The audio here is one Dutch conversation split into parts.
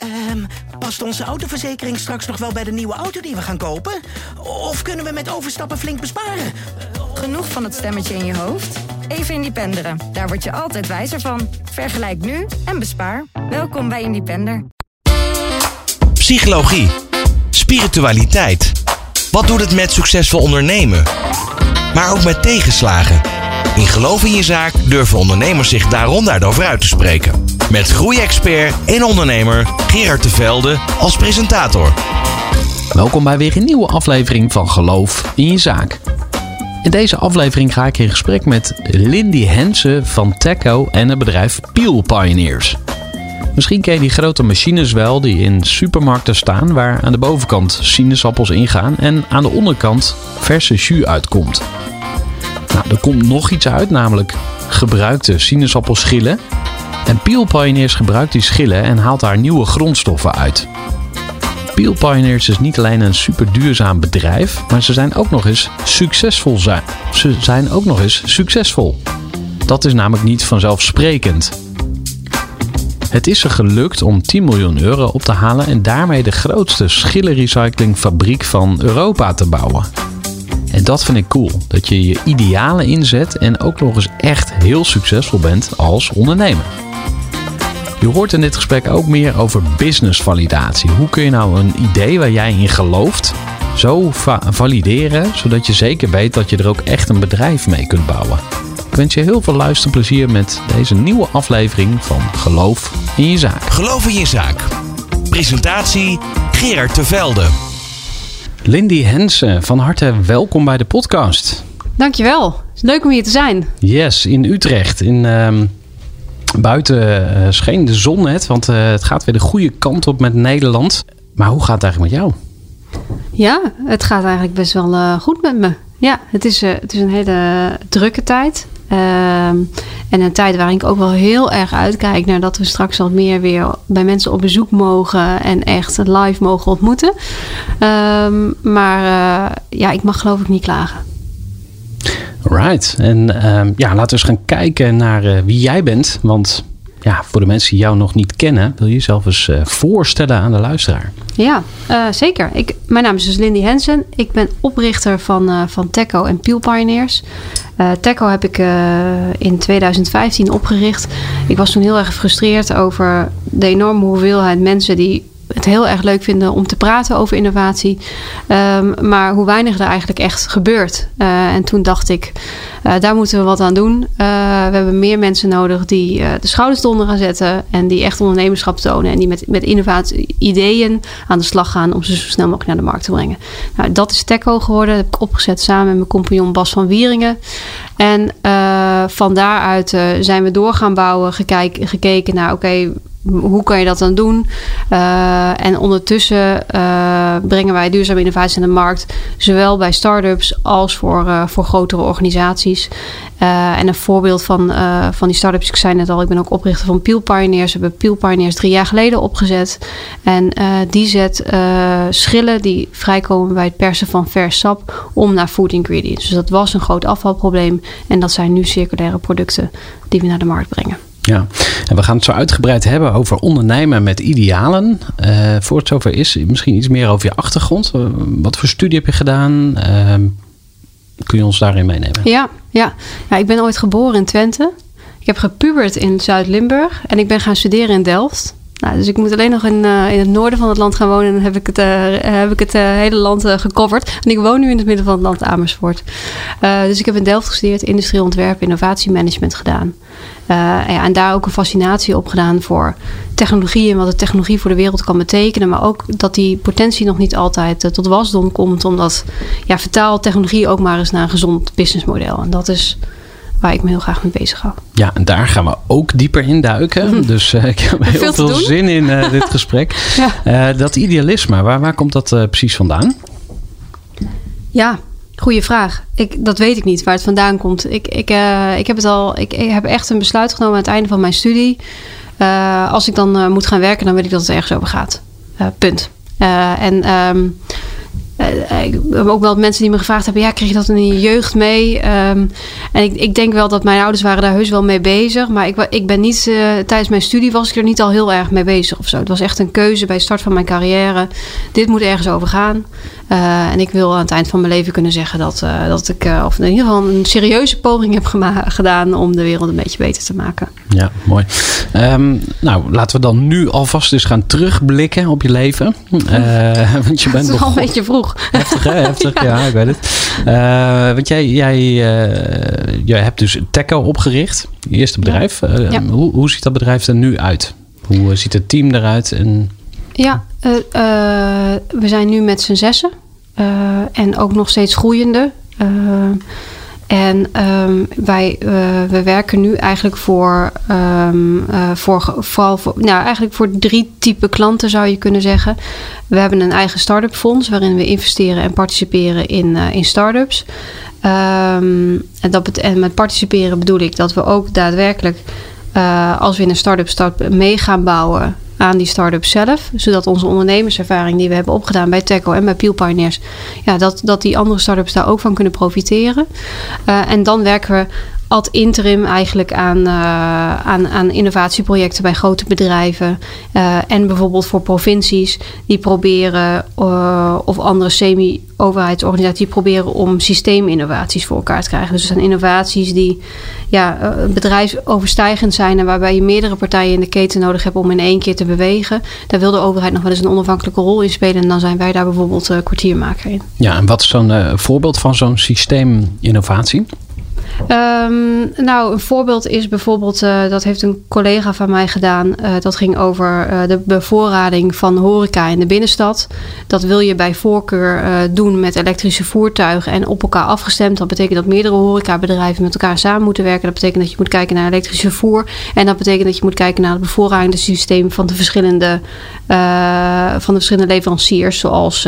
Ehm, past onze autoverzekering straks nog wel bij de nieuwe auto die we gaan kopen? Of kunnen we met overstappen flink besparen? Genoeg van het stemmetje in je hoofd? Even Independeren. Daar word je altijd wijzer van. Vergelijk nu en bespaar. Welkom bij Independer. Psychologie. Spiritualiteit. Wat doet het met succesvol ondernemen? Maar ook met tegenslagen. In Geloof in je zaak durven ondernemers zich daarom over uit te spreken. Met groeiexpert en ondernemer Gerard de Velde als presentator. Welkom bij weer een nieuwe aflevering van Geloof in je zaak. In deze aflevering ga ik in gesprek met Lindy Hensen van Teco en het bedrijf Peel Pioneers. Misschien ken je die grote machines wel die in supermarkten staan, waar aan de bovenkant sinaasappels ingaan en aan de onderkant verse jus uitkomt. Nou, er komt nog iets uit, namelijk gebruikte sinaasappelschillen. En Peel Pioneers gebruikt die schillen en haalt daar nieuwe grondstoffen uit. Peel Pioneers is niet alleen een super duurzaam bedrijf, maar ze zijn ook nog eens succesvol. Ze zijn ook nog eens succesvol. Dat is namelijk niet vanzelfsprekend. Het is er gelukt om 10 miljoen euro op te halen en daarmee de grootste schillenrecyclingfabriek van Europa te bouwen. En dat vind ik cool. Dat je je idealen inzet en ook nog eens echt heel succesvol bent als ondernemer. Je hoort in dit gesprek ook meer over businessvalidatie. Hoe kun je nou een idee waar jij in gelooft zo valideren, zodat je zeker weet dat je er ook echt een bedrijf mee kunt bouwen. Ik wens je heel veel luisterplezier met deze nieuwe aflevering van Geloof in je zaak. Geloof in je zaak. Presentatie Gerard Tevelde. Lindy Hensen, van harte welkom bij de podcast. Dankjewel. Het is leuk om hier te zijn. Yes, in Utrecht. In, ehm, buiten uh, scheen de zon net, want uh, het gaat weer de goede kant op met Nederland. Maar hoe gaat het eigenlijk met jou? Ja, het gaat eigenlijk best wel uh, goed met me. Ja, het is, het is een hele drukke tijd. Ehm, en een tijd waarin ik ook wel heel erg uitkijk naar dat we straks wat meer weer bij mensen op bezoek mogen en echt live mogen ontmoeten. Um, maar uh, ja, ik mag geloof ik niet klagen. Right. En um, ja, laten we eens gaan kijken naar uh, wie jij bent. Want ja, voor de mensen die jou nog niet kennen, wil je jezelf eens uh, voorstellen aan de luisteraar? Ja, uh, zeker. Ik, mijn naam is dus Lindy Hensen. Ik ben oprichter van, uh, van Teco en Peel Pioneers. Teco heb ik in 2015 opgericht. Ik was toen heel erg gefrustreerd over de enorme hoeveelheid mensen die het heel erg leuk vinden om te praten over innovatie. Um, maar hoe weinig er eigenlijk echt gebeurt. Uh, en toen dacht ik, uh, daar moeten we wat aan doen. Uh, we hebben meer mensen nodig die de schouders eronder gaan zetten. En die echt ondernemerschap tonen. En die met, met innovatie ideeën aan de slag gaan om ze zo snel mogelijk naar de markt te brengen. Nou, dat is Teco geworden. Dat heb ik opgezet samen met mijn compagnon Bas van Wieringen. En van daaruit zijn we door gaan bouwen, gekeken, naar oké, hoe kan je dat dan doen? Uh, en ondertussen uh, brengen wij duurzame innovaties in de markt, zowel bij start-ups als voor, uh, voor grotere organisaties. en een voorbeeld van, van die start-ups, ik zei net al, ik ben ook oprichter van Peel Pioneers. We hebben Peel Pioneers drie jaar geleden opgezet. En die zet schillen die vrijkomen bij het persen van vers sap om naar food ingredients. Dus dat was een groot afvalprobleem. En dat zijn nu circulaire producten die we naar de markt brengen. Ja, en we gaan het zo uitgebreid hebben over ondernemen met idealen. Uh, voor het zover is, misschien iets meer over je achtergrond. Uh, wat voor studie heb je gedaan? Uh, kun je ons daarin meenemen? Ja, ja. ja, ik ben ooit geboren in Twente. Ik heb gepubert in Zuid-Limburg en ik ben gaan studeren in Delft. Nou, dus ik moet alleen nog in, het noorden van het land gaan wonen. En dan heb ik het, heb ik het hele land gecoverd. En ik woon nu in het midden van het land Amersfoort. dus ik heb in Delft gestudeerd, industrieel ontwerp, innovatiemanagement gedaan. Ja, en daar ook een fascinatie op gedaan voor technologie en wat de technologie voor de wereld kan betekenen. Maar ook dat die potentie nog niet altijd tot wasdom komt. Omdat ja, vertaal technologie ook maar eens naar een gezond businessmodel. En dat is waar ik me heel graag mee bezig hou. Ja, en daar gaan we ook dieper in duiken. Mm. Dus uh, ik heb heel veel, veel zin in uh, dit gesprek. ja. uh, dat idealisme, waar, waar komt dat precies vandaan? Ja, goede vraag. Ik, dat weet ik niet waar het vandaan komt. Ik, ik, ik, heb het al, ik, heb echt een besluit genomen aan het einde van mijn studie. als ik dan moet gaan werken, dan weet ik dat het ergens over gaat. punt. en um, ik heb ook wel mensen die me gevraagd hebben: ja, kreeg je dat in je jeugd mee? Um, en ik, ik, denk wel dat mijn ouders waren daar heus wel mee bezig. Maar ik, ik ben niet, tijdens mijn studie was ik er niet al heel erg mee bezig of zo. Het was echt een keuze bij start van mijn carrière. Dit moet ergens over gaan. Uh, en ik wil aan het eind van mijn leven kunnen zeggen dat, uh, dat ik, uh, of in ieder geval een serieuze poging heb gedaan om de wereld een beetje beter te maken. Ja, mooi. Um, nou, laten we dan nu alvast eens gaan terugblikken op je leven. want je bent het is al een beetje vroeg. Heftig, hè? Heftig, ja. ja ik weet het. want jij, jij, jij hebt dus Teco opgericht, je eerste bedrijf. Ja. Ja. Hoe, hoe ziet dat bedrijf er nu uit? Hoe ziet het team eruit? En ja, uh, uh, we zijn nu met z'n zessen. Uh, en ook nog steeds groeiende. en um, wij we werken nu eigenlijk voor, um, voor vooral voor, nou, eigenlijk voor drie typen klanten zou je kunnen zeggen. We hebben een eigen start-up fonds waarin we investeren en participeren in, in start-ups. Um, en, dat en met participeren bedoel ik dat we ook daadwerkelijk, als we in een start-up start mee gaan bouwen, aan die start-up zelf. Zodat onze ondernemerservaring die we hebben opgedaan bij Teco en bij Peel Pioneers, ja, dat, dat die andere start-ups daar ook van kunnen profiteren. Uh, en dan werken we ad interim eigenlijk aan, uh, aan, aan innovatieprojecten bij grote bedrijven. Uh, en bijvoorbeeld voor provincies die proberen, uh, of andere semi-overheidsorganisaties, die proberen om systeeminnovaties voor elkaar te krijgen. Dus er zijn innovaties die ja, bedrijfsoverstijgend zijn en waarbij je meerdere partijen in de keten nodig hebt om in één keer te bewegen. Daar wil de overheid nog wel eens een onafhankelijke rol in spelen. En dan zijn wij daar bijvoorbeeld kwartiermaker in. Ja, en wat is zo'n voorbeeld van zo'n systeeminnovatie? Um, nou, een voorbeeld is bijvoorbeeld, uh, dat heeft een collega van mij gedaan. Uh, dat ging over uh, de bevoorrading van horeca in de binnenstad. Dat wil je bij voorkeur doen met elektrische voertuigen en op elkaar afgestemd. Dat betekent dat meerdere horecabedrijven met elkaar samen moeten werken. Dat betekent dat je moet kijken naar elektrische vervoer. En dat betekent dat je moet kijken naar het bevoorradingssysteem van de verschillende, van de verschillende leveranciers. Zoals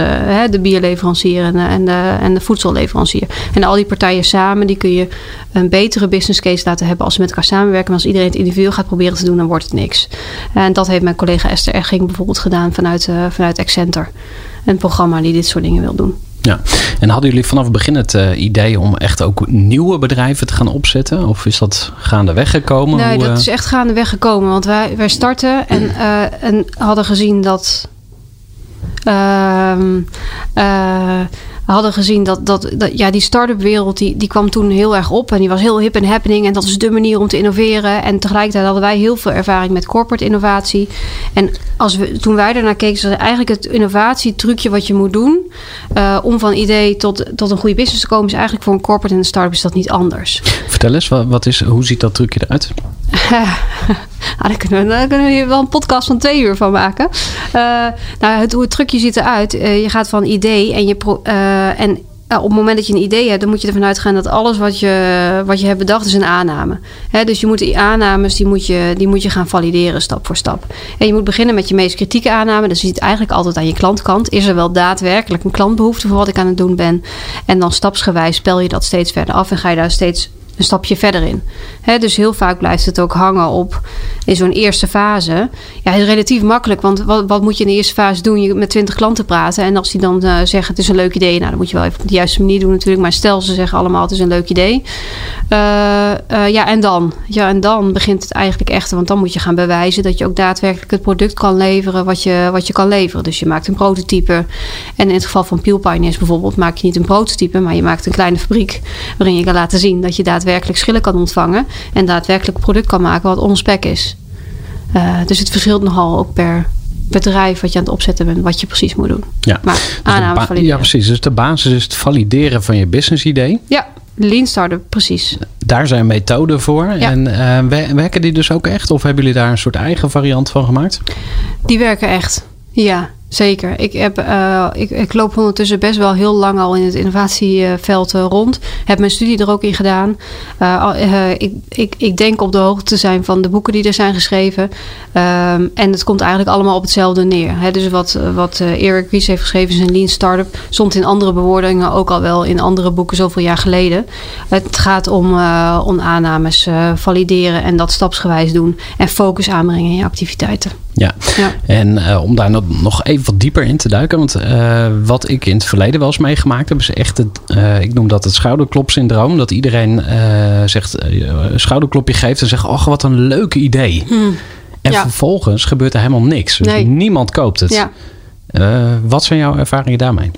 de bierleverancier en, en, de, en de voedselleverancier. En al die partijen samen, die kun je een betere business case laten hebben als ze met elkaar samenwerken. Maar als iedereen het individueel gaat proberen te doen, dan wordt het niks. En dat heeft mijn collega Esther Erging bijvoorbeeld gedaan vanuit, uh, vanuit Accenter. Een programma die dit soort dingen wil doen. Ja, en hadden jullie vanaf het begin het uh, idee om echt ook nieuwe bedrijven te gaan opzetten? Of is dat gaandeweg gekomen? Nee, Hoe, dat uh... is echt gaandeweg gekomen. Want wij, wij starten en, en hadden gezien dat. Ehm, hadden gezien dat, dat, dat ja, die start-up wereld die, die kwam toen heel erg op. En die was heel hip en happening. En dat is de manier om te innoveren. En tegelijkertijd hadden wij heel veel ervaring met corporate innovatie. En als we, toen wij daarnaar keken, is eigenlijk het innovatietrucje wat je moet doen. Uh, om van idee tot, tot een goede business te komen, is eigenlijk voor een corporate en een start-up is dat niet anders. Vertel eens, wat, wat is, hoe ziet dat trucje eruit? ah, daar, kunnen we, daar kunnen we hier wel een podcast van twee uur van maken. Uh, nou, het, hoe het trucje ziet eruit. Uh, je gaat van idee en je. Pro, uh, en op het moment dat je een idee hebt, dan moet je ervan uitgaan dat alles wat je, wat je hebt bedacht is een aanname. Dus je moet die aannames die moet je, die moet je gaan valideren stap voor stap. En je moet beginnen met je meest kritieke aanname. Dus je ziet eigenlijk altijd aan je klantkant. Is er wel daadwerkelijk een klantbehoefte voor wat ik aan het doen ben? En dan stapsgewijs spel je dat steeds verder af en ga je daar steeds een stapje verder in. He, dus heel vaak blijft het ook hangen op in zo'n eerste fase. Ja, is relatief makkelijk, want wat, wat moet je in de eerste fase doen? Je met twintig klanten praten en als die dan uh, zeggen het is een leuk idee, nou dan moet je wel even op de juiste manier doen natuurlijk. Maar stel ze zeggen allemaal het is een leuk idee. Uh, uh, ja, en dan? Ja, en dan begint het eigenlijk echt, want dan moet je gaan bewijzen dat je ook daadwerkelijk het product kan leveren wat je, wat je kan leveren. Dus je maakt een prototype. En in het geval van Peel Pioneers bijvoorbeeld maak je niet een prototype, maar je maakt een kleine fabriek waarin je kan laten zien dat je daadwerkelijk schillen kan ontvangen en daadwerkelijk product kan maken wat onspec is. Uh, dus het verschilt nogal ook per bedrijf wat je aan het opzetten bent, wat je precies moet doen. Ja, maar dus aanname. Ja, precies. Dus de basis is het valideren van je business idee. Ja, lean startup, precies. Daar zijn methoden voor. Ja. En uh, werken die dus ook echt? Of hebben jullie daar een soort eigen variant van gemaakt? Die werken echt, ja. Zeker. Ik, heb, uh, ik, ik, loop ondertussen best wel heel lang al in het innovatieveld uh, rond. Heb mijn studie er ook in gedaan. Uh, ik, ik, ik denk op de hoogte te zijn van de boeken die er zijn geschreven. Um, en het komt eigenlijk allemaal op hetzelfde neer. Dus wat, wat Eric Ries heeft geschreven zijn Lean Startup... stond in andere bewoordingen ook al wel in andere boeken zoveel jaar geleden. Het gaat om, om aannames valideren en dat stapsgewijs doen. En focus aanbrengen in je activiteiten. Ja, Ja. en eh, om daar nog- even wat dieper in te duiken. Want eh, wat ik in het verleden wel eens meegemaakt heb, is echt het, eh, ik noem dat het schouderklopsyndroom. Dat iedereen zegt, een schouderklopje geeft en zegt, ach wat een leuk idee. En Hm. Ja. vervolgens gebeurt er helemaal niks. Dus Nee. niemand koopt het. Ja. Wat zijn jouw ervaringen daarmee?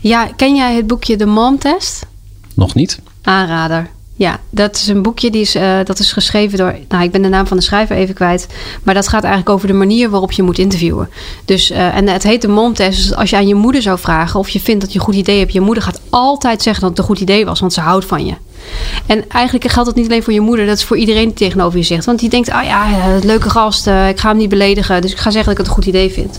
ja, ken jij het boekje De Mom Test? Nog niet? Aanrader. Ja, dat is een boekje die is, eh, dat is geschreven door. Nou, ik ben de naam van de schrijver even kwijt. Maar dat gaat eigenlijk over de manier waarop je moet interviewen. Dus, eh, en het heet de momtest. Dus als je aan je moeder zou vragen of je vindt dat je een goed idee hebt, je moeder gaat altijd zeggen dat het een goed idee was, want ze houdt van je. En eigenlijk geldt dat niet alleen voor je moeder, dat is voor iedereen die tegenover je zegt. Want die denkt, ah ja, eh, leuke gast, eh, ik ga hem niet beledigen, dus ik ga zeggen dat ik het een goed idee vind.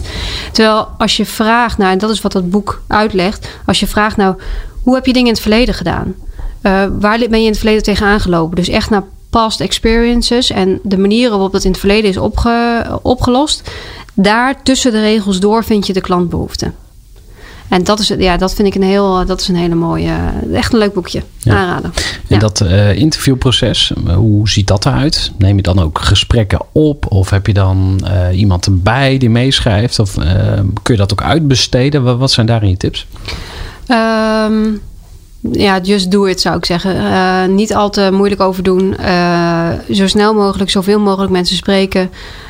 Terwijl als je vraagt, nou, en dat is wat dat boek uitlegt, als je vraagt, nou, hoe heb je dingen in het verleden gedaan? Eh, waar ben je in het verleden tegenaan gelopen? Dus echt naar past experiences en de manieren waarop dat in het verleden is opge, opgelost. Daar tussen de regels door vind je de klantbehoeften. En dat, is, ja, dat vind ik een heel, dat is een hele mooie, echt een leuk boekje. Ja. Aanraden. En Ja. dat eh, interviewproces, eh, hoe ziet dat eruit? Neem je dan ook gesprekken op? Of heb je dan eh, iemand erbij die meeschrijft? Of eh, kun je dat ook uitbesteden? Wat, wat zijn daarin je tips? Ehm, ja, just do it zou ik zeggen. Eh, niet al te moeilijk over doen. Eh, zo snel mogelijk, zoveel mogelijk mensen spreken.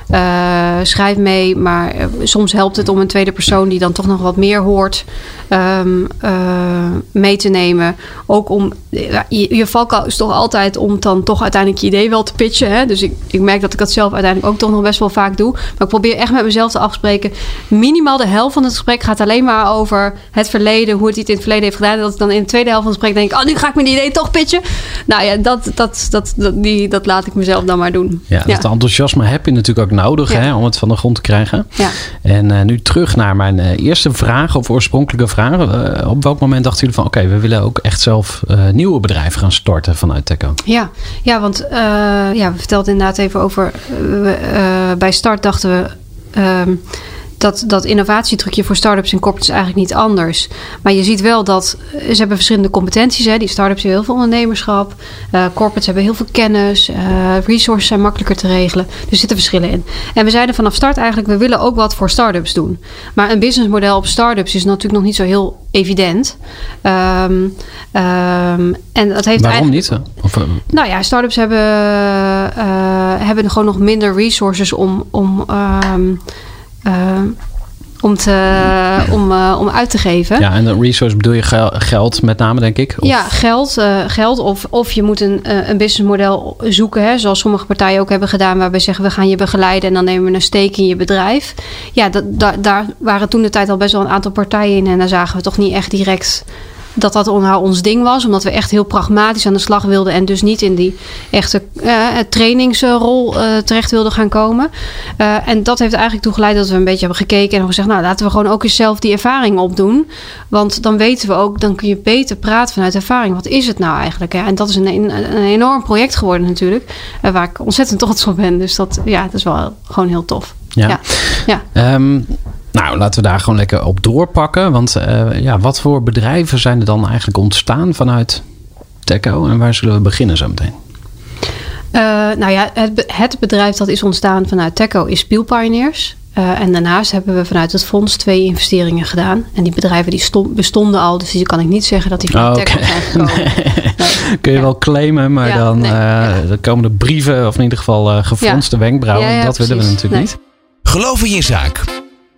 Eh, schrijf mee, maar eh, soms helpt het om een tweede persoon die dan toch nog wat meer hoort ehm, eh, mee te nemen. Ook om, je, je valkuil is toch altijd om dan toch uiteindelijk je idee wel te pitchen. Hè? Dus ik, ik merk dat ik dat zelf uiteindelijk ook toch nog best wel vaak doe. Maar ik probeer echt met mezelf te afspreken. Minimaal de helft van het gesprek gaat alleen maar over het verleden, hoe het iets in het verleden heeft gedaan. En dat ik dan in de tweede helft van het gesprek denk, oh nu ga ik mijn idee toch pitchen. Nou ja, dat, dat, dat, dat, die, dat laat ik mezelf dan maar doen. Ja, dat enthousiasme heb je natuurlijk ook nodig Ja. hè, om het van de grond te krijgen. Ja. En eh, nu terug naar mijn eh, eerste vraag of oorspronkelijke vraag. Eh, op welk moment dachten jullie van oké, we willen ook echt zelf eh, nieuwe bedrijven gaan starten vanuit Teco? Ja, ja want ja, we vertelden inderdaad even over. bij start dachten we. ehm, dat, dat innovatietrucje voor start-ups en corporates is eigenlijk niet anders. Maar je ziet wel dat ze hebben verschillende competenties. Hè. Die start-ups hebben heel veel ondernemerschap. eh corporates hebben heel veel kennis. eh, resources zijn makkelijker te regelen. Er zitten verschillen in. En we zeiden vanaf start eigenlijk, we willen ook wat voor start-ups doen. Maar een businessmodel op start-ups is natuurlijk nog niet zo heel evident. Ehm, ehm, en dat heeft Waarom niet? hè? Of, eh, nou ja, start-ups hebben, hebben gewoon nog minder resources om, om, ehm, om, te, om, eh, om uit te geven. ja, en de resource bedoel je gel- geld met name, denk ik? Of- Ja, geld. eh, geld of, of je moet een, eh, een businessmodel zoeken. Hè, zoals sommige partijen ook hebben gedaan. Waarbij ze zeggen we gaan je begeleiden en dan nemen we een steek in je bedrijf. Ja, dat, daar, daar waren toen de tijd al best wel een aantal partijen in. En daar zagen we toch niet echt direct dat dat on- nou ons ding was. Omdat we echt heel pragmatisch aan de slag wilden. En dus niet in die echte eh, trainingsrol eh, terecht wilden gaan komen. Eh, en dat heeft eigenlijk toe geleid dat we een beetje hebben gekeken. En hebben gezegd, nou laten we gewoon ook eens zelf die ervaring opdoen. Want dan weten we ook, dan kun je beter praten vanuit ervaring. Wat is het nou eigenlijk? Hè? En dat is een, een, een enorm project geworden natuurlijk. waar ik ontzettend trots op ben. Dus dat, ja, dat is wel gewoon heel tof. Ja. Ja. ja. Ehm, nou, laten we daar gewoon lekker op doorpakken. Want eh, ja, wat voor bedrijven zijn er dan eigenlijk ontstaan vanuit Teco? En waar zullen we beginnen zo meteen? Eh, nou ja, het, be- het bedrijf dat is ontstaan vanuit Teco is Spiel Pioneers. Eh, en daarnaast hebben we vanuit het fonds twee investeringen gedaan. En die bedrijven die bestonden al, dus die kan ik niet zeggen dat die van Oh, Teco oké. zijn gekomen. Nee. Kun je Ja. wel claimen, maar Ja, dan, nee, eh, ja. dan komen de brieven, of in ieder geval eh gefronste wenkbrauwen. Ja, ja, dat willen we natuurlijk Nee. niet. Geloof in je zaak.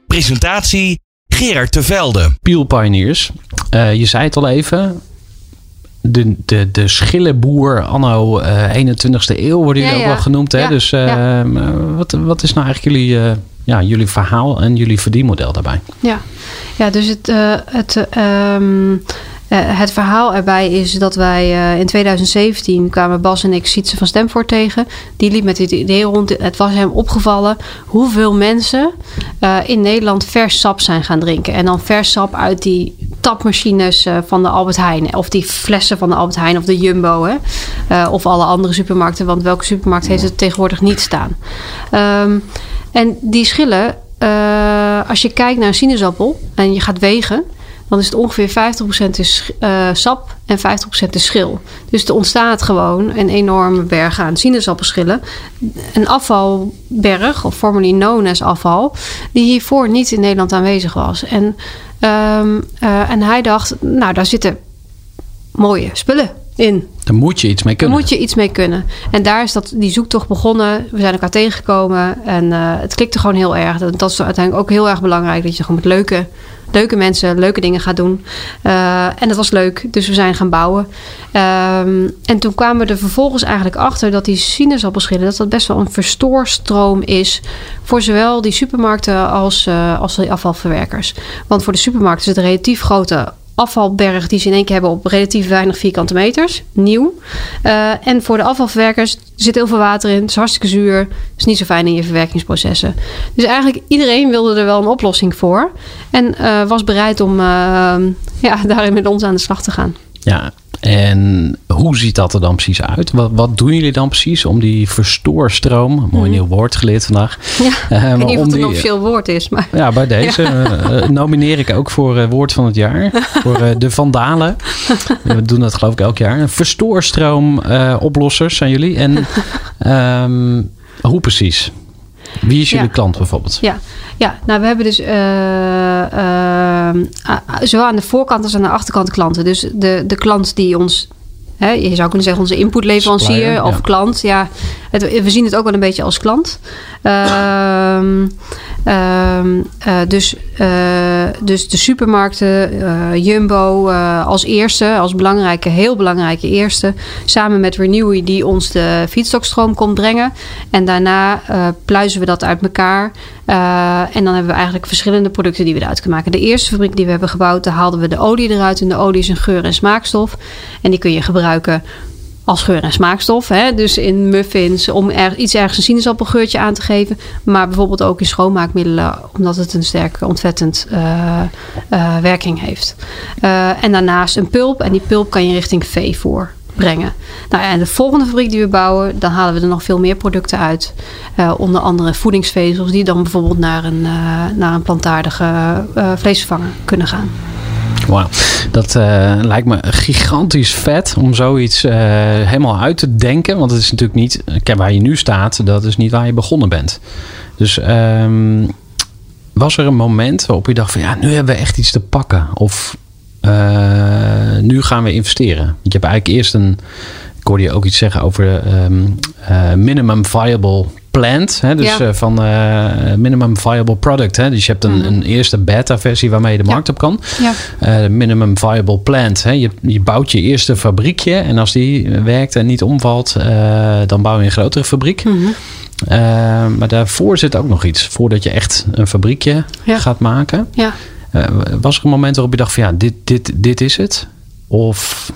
Presentatie Gerard Tevelde. Peel Pioneers. Eh, je zei het al even. De, de, de schillenboer anno eh 21ste eeuw worden jullie Ja, ook ja. wel genoemd. Hè? Ja, Dus eh, ja. wat, wat is nou eigenlijk jullie, eh, ja, jullie verhaal en jullie verdienmodel daarbij? Ja, ja dus het, eh, het, eh, eh, het verhaal erbij is dat wij eh, in 2017 kwamen Bas en ik Sietse van Stemvoort tegen. Die liep met dit idee rond. Het was hem opgevallen hoeveel mensen eh, in Nederland vers sap zijn gaan drinken. En dan vers sap uit die tapmachines van de Albert Heijn. Of die flessen van de Albert Heijn of de Jumbo. Hè? Of alle andere supermarkten. Want welke supermarkt heeft het tegenwoordig niet staan? Ehm, en die schillen, als je kijkt naar een sinaasappel en je gaat wegen, dan is het ongeveer 50% is eh, sap en 50% is schil. Dus er ontstaat gewoon een enorme berg aan sinaasappelschillen. Een afvalberg, of formerly known as afval, die hiervoor niet in Nederland aanwezig was. En, um, uh, en hij dacht, nou daar zitten mooie spullen in. Daar moet je iets mee kunnen. Daar moet je iets mee kunnen. En daar is dat, die zoektocht begonnen. We zijn elkaar tegengekomen. En uh, het klikte gewoon heel erg. Dat, dat is uiteindelijk ook heel erg belangrijk. Dat je gewoon met leuke, leuke mensen leuke dingen gaat doen. Uh, en dat was leuk. Dus we zijn gaan bouwen. Um, en toen kwamen we er vervolgens eigenlijk achter... dat die sinaasappelschillen... dat dat best wel een verstoorstroom is... voor zowel die supermarkten als, uh, als afvalverwerkers. Want voor de supermarkten is het relatief grote afvalberg die ze in één keer hebben op relatief weinig vierkante meters. Nieuw. Uh, en voor de afvalverwerkers zit heel veel water in. Het is hartstikke zuur. is niet zo fijn in je verwerkingsprocessen. Dus eigenlijk iedereen wilde er wel een oplossing voor. En uh, was bereid om uh, ja, daarin met ons aan de slag te gaan. Ja, en hoe ziet dat er dan precies uit? Wat, wat doen jullie dan precies om die verstoorstroom, mooi mm. nieuw woord geleerd vandaag. Ja, uh, ik weet niet of het een officieel woord is. Maar. Ja, bij deze ja. uh, nomineer ik ook voor uh, woord van het jaar. voor de vandalen. We doen dat geloof ik elk jaar. Verstoorstroom oplossers zijn jullie. En um, hoe precies? Wie is jullie ja. klant bijvoorbeeld? Ja. ja, nou we hebben dus uh, uh, zowel aan de voorkant als aan de achterkant klanten. Dus de, de klant die ons, hè, je zou kunnen zeggen onze inputleverancier of ja. klant. Ja, het, we zien het ook wel een beetje als klant. Uh, Uh, uh, dus, dus de supermarkten, Jumbo als eerste, als belangrijke, heel belangrijke eerste. Samen met Renewy die ons de fietsstokstroom komt brengen. En daarna pluizen we dat uit elkaar. en dan hebben we eigenlijk verschillende producten die we eruit kunnen maken. De eerste fabriek die we hebben gebouwd, daar haalden we de olie eruit. En de olie is een geur- en smaakstof. En die kun je gebruiken als geur- en smaakstof. Hè? Dus in muffins om er, iets ergens een sinaasappelgeurtje aan te geven. Maar bijvoorbeeld ook in schoonmaakmiddelen, omdat het een sterke ontvettend uh, uh, werking heeft. Uh, en daarnaast een pulp. En die pulp kan je richting veevoer brengen. Nou, en de volgende fabriek die we bouwen, dan halen we er nog veel meer producten uit. onder andere voedingsvezels, die dan bijvoorbeeld naar een, naar een plantaardige vleesvervanger kunnen gaan. Wauw, dat uh, lijkt me gigantisch vet om zoiets uh, helemaal uit te denken. Want het is natuurlijk niet, waar je nu staat, dat is niet waar je begonnen bent. Dus um, was er een moment waarop je dacht van ja, nu hebben we echt iets te pakken. Of uh, nu gaan we investeren. Want je hebt eigenlijk eerst een, ik hoorde je ook iets zeggen over um, minimum viable plant. Hè, dus ja. uh, van uh, minimum viable product. Hè, dus je hebt een, mm -hmm. een eerste beta versie waarmee je de markt ja. op kan. Ja. Uh, minimum viable plant. Hè, je, je bouwt je eerste fabriekje. En als die werkt en niet omvalt, dan bouw je een grotere fabriek. Mhm. Mm -hmm. maar daarvoor zit ook nog iets. Voordat je echt een fabriekje gaat maken. Ja. was er een moment waarop je dacht van ja, dit, dit, dit is het? Of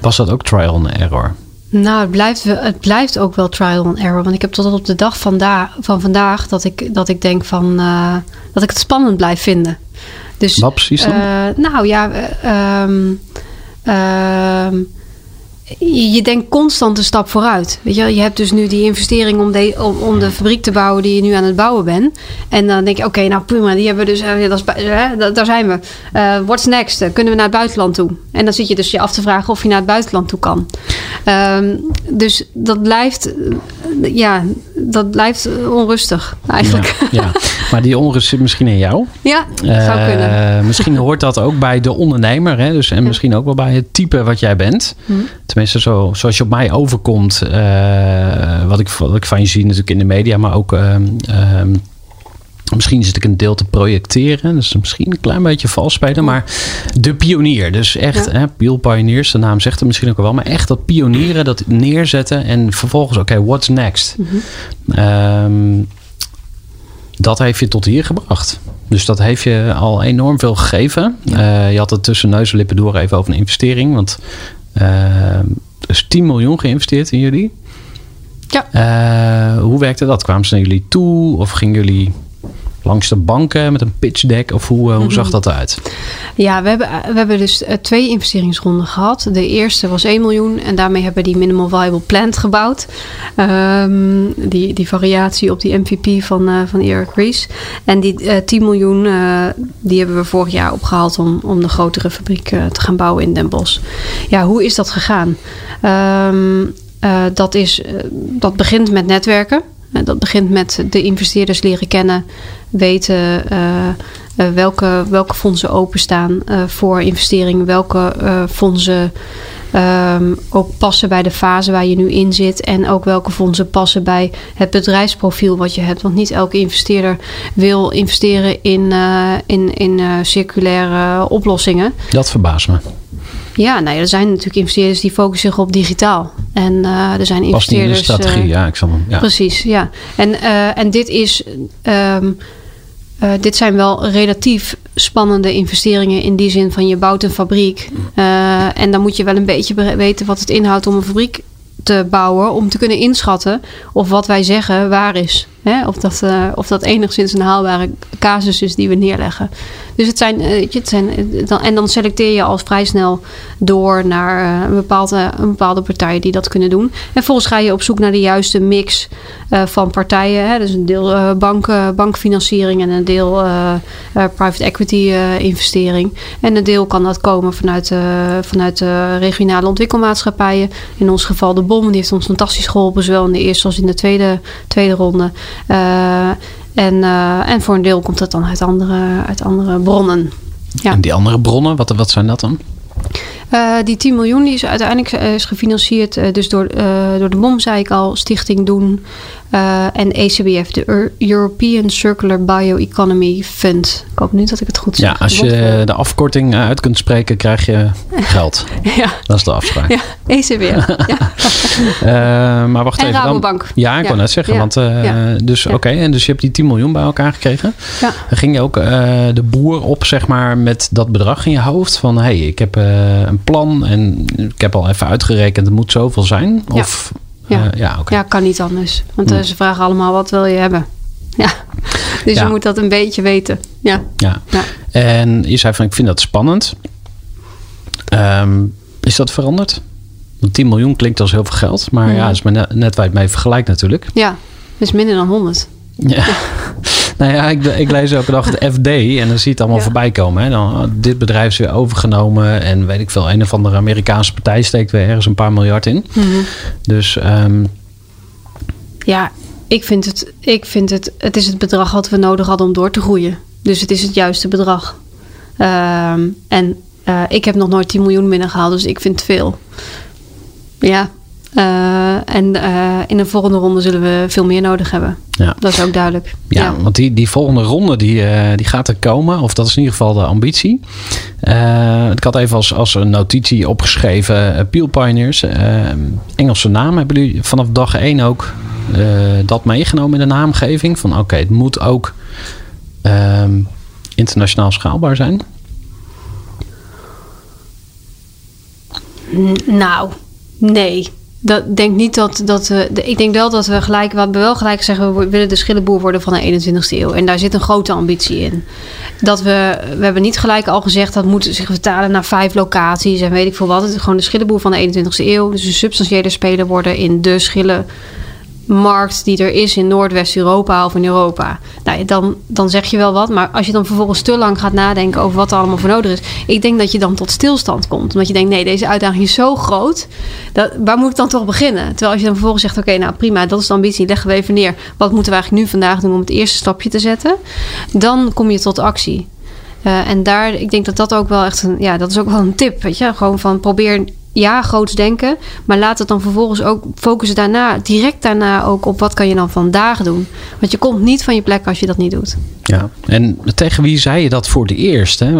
was dat ook trial and error? Nou, het blijft, het blijft ook wel trial and error. Want ik heb tot op de dag van, da van vandaag dat ik, dat ik denk van uh, dat ik het spannend blijf vinden. Dus, Wat precies dan? Uh, nou ja, uh, um, je, denkt constant een stap vooruit. Weet je, je hebt dus nu die investering om de, om, om de fabriek te bouwen die je nu aan het bouwen bent. En dan denk je, oké, okay, nou prima, die hebben we dus, uh, dat is, daar zijn we. Uh, what's next? Kunnen we naar het buitenland toe? En dan zit je dus je af te vragen of je naar het buitenland toe kan. Um, dus dat blijft, ja, dat blijft onrustig eigenlijk. Ja, ja. maar die onrust zit misschien in jou. Ja, zou kunnen. misschien hoort dat ook bij de ondernemer. Hè? Dus, en ja. misschien ook wel bij het type wat jij bent. Hm. Tenminste, zo, zoals je op mij overkomt. Uh, wat, ik, wat ik van je zie natuurlijk in de media, maar ook. Uh, uh, misschien zit ik een deel te projecteren. Dus misschien een klein beetje vals spelen. Maar de pionier. Dus echt, ja. hè, Peel Pioneers, de naam zegt het misschien ook wel. Maar echt dat pionieren, dat neerzetten. En vervolgens, oké, okay, what's next? Mm -hmm. dat heeft je tot hier gebracht. Dus dat heeft je al enorm veel gegeven. Ja. je had het tussen neus en lippen door even over een investering. Want uh, dus 10 miljoen geïnvesteerd in jullie. Ja. Uh, hoe werkte dat? Kwamen ze naar jullie toe? Of gingen jullie langs de banken met een pitch deck? Of hoe, hoe zag dat eruit? Ja, we hebben, we hebben dus twee investeringsronden gehad. De eerste was 1 miljoen en daarmee hebben we die Minimal Viable Plant gebouwd. Ehm, die, die variatie op die MVP van, uh, van Eric Ries. En die uh, 10 miljoen, uh, die hebben we vorig jaar opgehaald om, om de grotere fabriek te gaan bouwen in Den Bosch. Ja, hoe is dat gegaan? Um, dat, is, dat begint met netwerken. Dat begint met de investeerders leren kennen, weten uh, welke, welke fondsen openstaan voor investeringen, welke fondsen um, ook passen bij de fase waar je nu in zit en ook welke fondsen passen bij het bedrijfsprofiel wat je hebt. Want niet elke investeerder wil investeren in, in, in circulaire oplossingen. Dat verbaast me. Ja, nou ja, er zijn natuurlijk investeerders die focussen zich op digitaal. En uh, er zijn Past investeerders. In de strategie, uh, ja, ik zal hem. Ja. Precies, ja. En, uh, en dit is. Um, dit zijn wel relatief spannende investeringen in die zin van je bouwt een fabriek. en dan moet je wel een beetje weten wat het inhoudt om een fabriek te bouwen om te kunnen inschatten of wat wij zeggen waar is. Hè? Of, dat, uh, of dat enigszins een haalbare casus is die we neerleggen. Dus het zijn, uh, het zijn dan, en dan selecteer je al vrij snel door naar een, bepaalde, een bepaalde partij die dat kunnen doen. En volgens ga je op zoek naar de juiste mix van partijen. Hè? Dus een deel bank, bankfinanciering en een deel private equity investering. En een deel kan dat komen vanuit, vanuit de regionale ontwikkelmaatschappijen. In ons geval de BOM, die heeft ons fantastisch geholpen, zowel in de eerste als in de tweede, tweede ronde. Uh, en, uh, en voor een deel komt dat dan uit andere, uit andere bronnen. Ja. En die andere bronnen, wat, wat zijn dat dan? Uh, die 10 miljoen die is uiteindelijk is gefinancierd dus door, door de BOM, zei ik al, Stichting Doen. En ECBF, de European Circular Bioeconomy Fund. Ik hoop nu dat ik het goed zeg. Ja, als je de afkorting uit kunt spreken, krijg je geld. ja. Dat is de afspraak. Ja, ECBF. ja. maar wacht en even. Rabobank. Dan, ja, ik ja. wou net zeggen. Ja. Want. Dus oké, okay, en dus je hebt die 10 miljoen bij elkaar gekregen. Ja. Ging je ook de boer op, zeg maar, met dat bedrag in je hoofd? Van, hé, hey, ik heb een plan en ik heb al even uitgerekend, het moet zoveel zijn? Of... Ja, uh, ja, okay. ja, kan niet anders. Want uh, ze vragen allemaal wat wil je hebben. Ja. Dus ja. je moet dat een beetje weten. Ja. ja. ja. En je zei van ik vind dat spannend. Um, is dat veranderd? Want 10 miljoen klinkt als heel veel geld. Maar Mhm. ja, is maar net, net waar je het mee vergelijkt natuurlijk. Ja, dat is minder dan 100. Ja. nou ja, ik, ik lees elke dag de FD en dan zie je het allemaal Ja. voorbij komen. Hè. Dan, oh, dit bedrijf is weer overgenomen en weet ik veel, een of andere Amerikaanse partij steekt weer ergens een paar miljard in. Mhm. Dus um, Ja, ik vind het, ik vind het, het is het bedrag wat we nodig hadden om door te groeien. Dus het is het juiste bedrag. Ehm, en uh, ik heb nog nooit 10 miljoen binnengehaald, dus ik vind het veel. Ja. Uh, en uh, in de volgende ronde zullen we veel meer nodig hebben. Ja. Dat is ook duidelijk. Ja, ja. want die, die volgende ronde die, uh, die gaat er komen. Of dat is in ieder geval de ambitie. Uh, ik had even als, als een notitie opgeschreven. Uh, Peel Pioneers. Engelse naam. Hebben jullie vanaf dag 1 ook dat meegenomen in de naamgeving? Van oké, okay, het moet ook internationaal schaalbaar zijn. Nou, nee. Dat denk niet dat. dat de, ik denk wel dat we gelijk. Wat we wel gelijk zeggen. We willen de schillenboer worden van de 21ste eeuw. En daar zit een grote ambitie in. Dat we. We hebben niet gelijk al gezegd. Dat moet zich vertalen naar vijf locaties. En weet ik veel wat. Het is gewoon de schillenboer van de 21ste eeuw. Dus een substantiële speler worden in de schillen markt die er is in Noordwest-Europa of in Europa. Nou, dan, dan zeg je wel wat. Maar als je dan vervolgens te lang gaat nadenken over wat er allemaal voor nodig is. Ik denk dat je dan tot stilstand komt. Omdat je denkt, nee, deze uitdaging is zo groot. Dat, waar moet ik dan toch beginnen? Terwijl als je dan vervolgens zegt, oké, nou prima, dat is de ambitie. Leggen we even neer. Wat moeten we eigenlijk nu vandaag doen om het eerste stapje te zetten? Dan kom je tot actie. Uh, en daar, ik denk dat dat ook wel echt een, ja, dat is ook wel een tip. Weet je, gewoon van probeer ja, groots denken. Maar laat het dan vervolgens ook focussen daarna, direct daarna ook op wat kan je dan vandaag doen. Want je komt niet van je plek als je dat niet doet. Ja, en tegen wie zei je dat voor de eerst? Hè?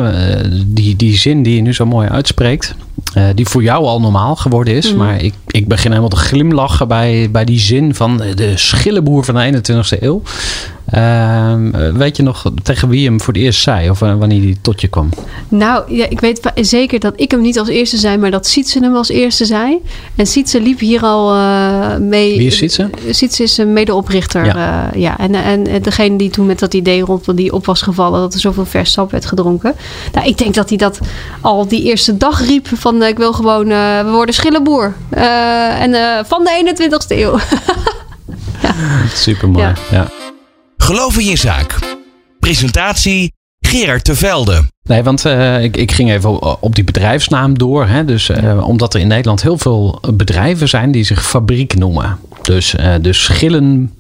Die, die zin die je nu zo mooi uitspreekt, uh, die voor jou al normaal geworden is. Mm. Maar ik, ik begin helemaal te glimlachen bij, bij die zin van de schillenboer van de 21ste eeuw. Ehm, eh, weet je nog tegen wie je hem voor het eerst zei? Of eh, wanneer hij tot je kwam? Nou, ja, ik weet zeker dat ik hem niet als eerste zei, maar dat Sietse hem als eerste zei. En Sietse liep hier al eh, mee. Wie is Sietse? Sietse is een medeoprichter. Ja. Ja. ja. En, en, en degene die toen met dat idee rond die op was gevallen dat er zoveel vers sap werd gedronken. Nou, ik denk dat hij dat al die eerste dag riep van eh, ik wil gewoon, eh, we worden schillenboer. Eh, en eh, van de 21ste eeuw. Super mooi. Ja. Ja. Geloof in je zaak. Presentatie Gerard Tevelde. Nee, want eh, ik, ik ging even op die bedrijfsnaam door. Hè? Dus, eh, Omdat er in Nederland heel veel bedrijven zijn die zich fabriek noemen. Dus, eh dus schillen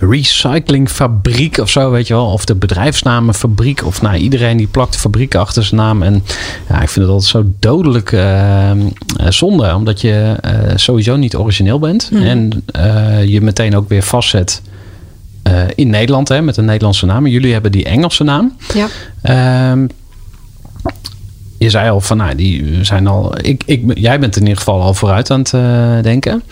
recyclingfabriek of zo, weet je wel. Of de bedrijfsnamenfabriek. Of nou, iedereen die plakt fabriek achter zijn naam. En ja, ik vind het altijd zo dodelijk zonde. Omdat je eh, sowieso niet origineel bent. En eh, je meteen ook weer vastzet eh, in Nederland hè, met een Nederlandse naam. En jullie hebben die Engelse naam. ja. Ehm, je zei al van, nou, die zijn al. Ik, ik, jij bent in ieder geval al vooruit aan het eh, denken.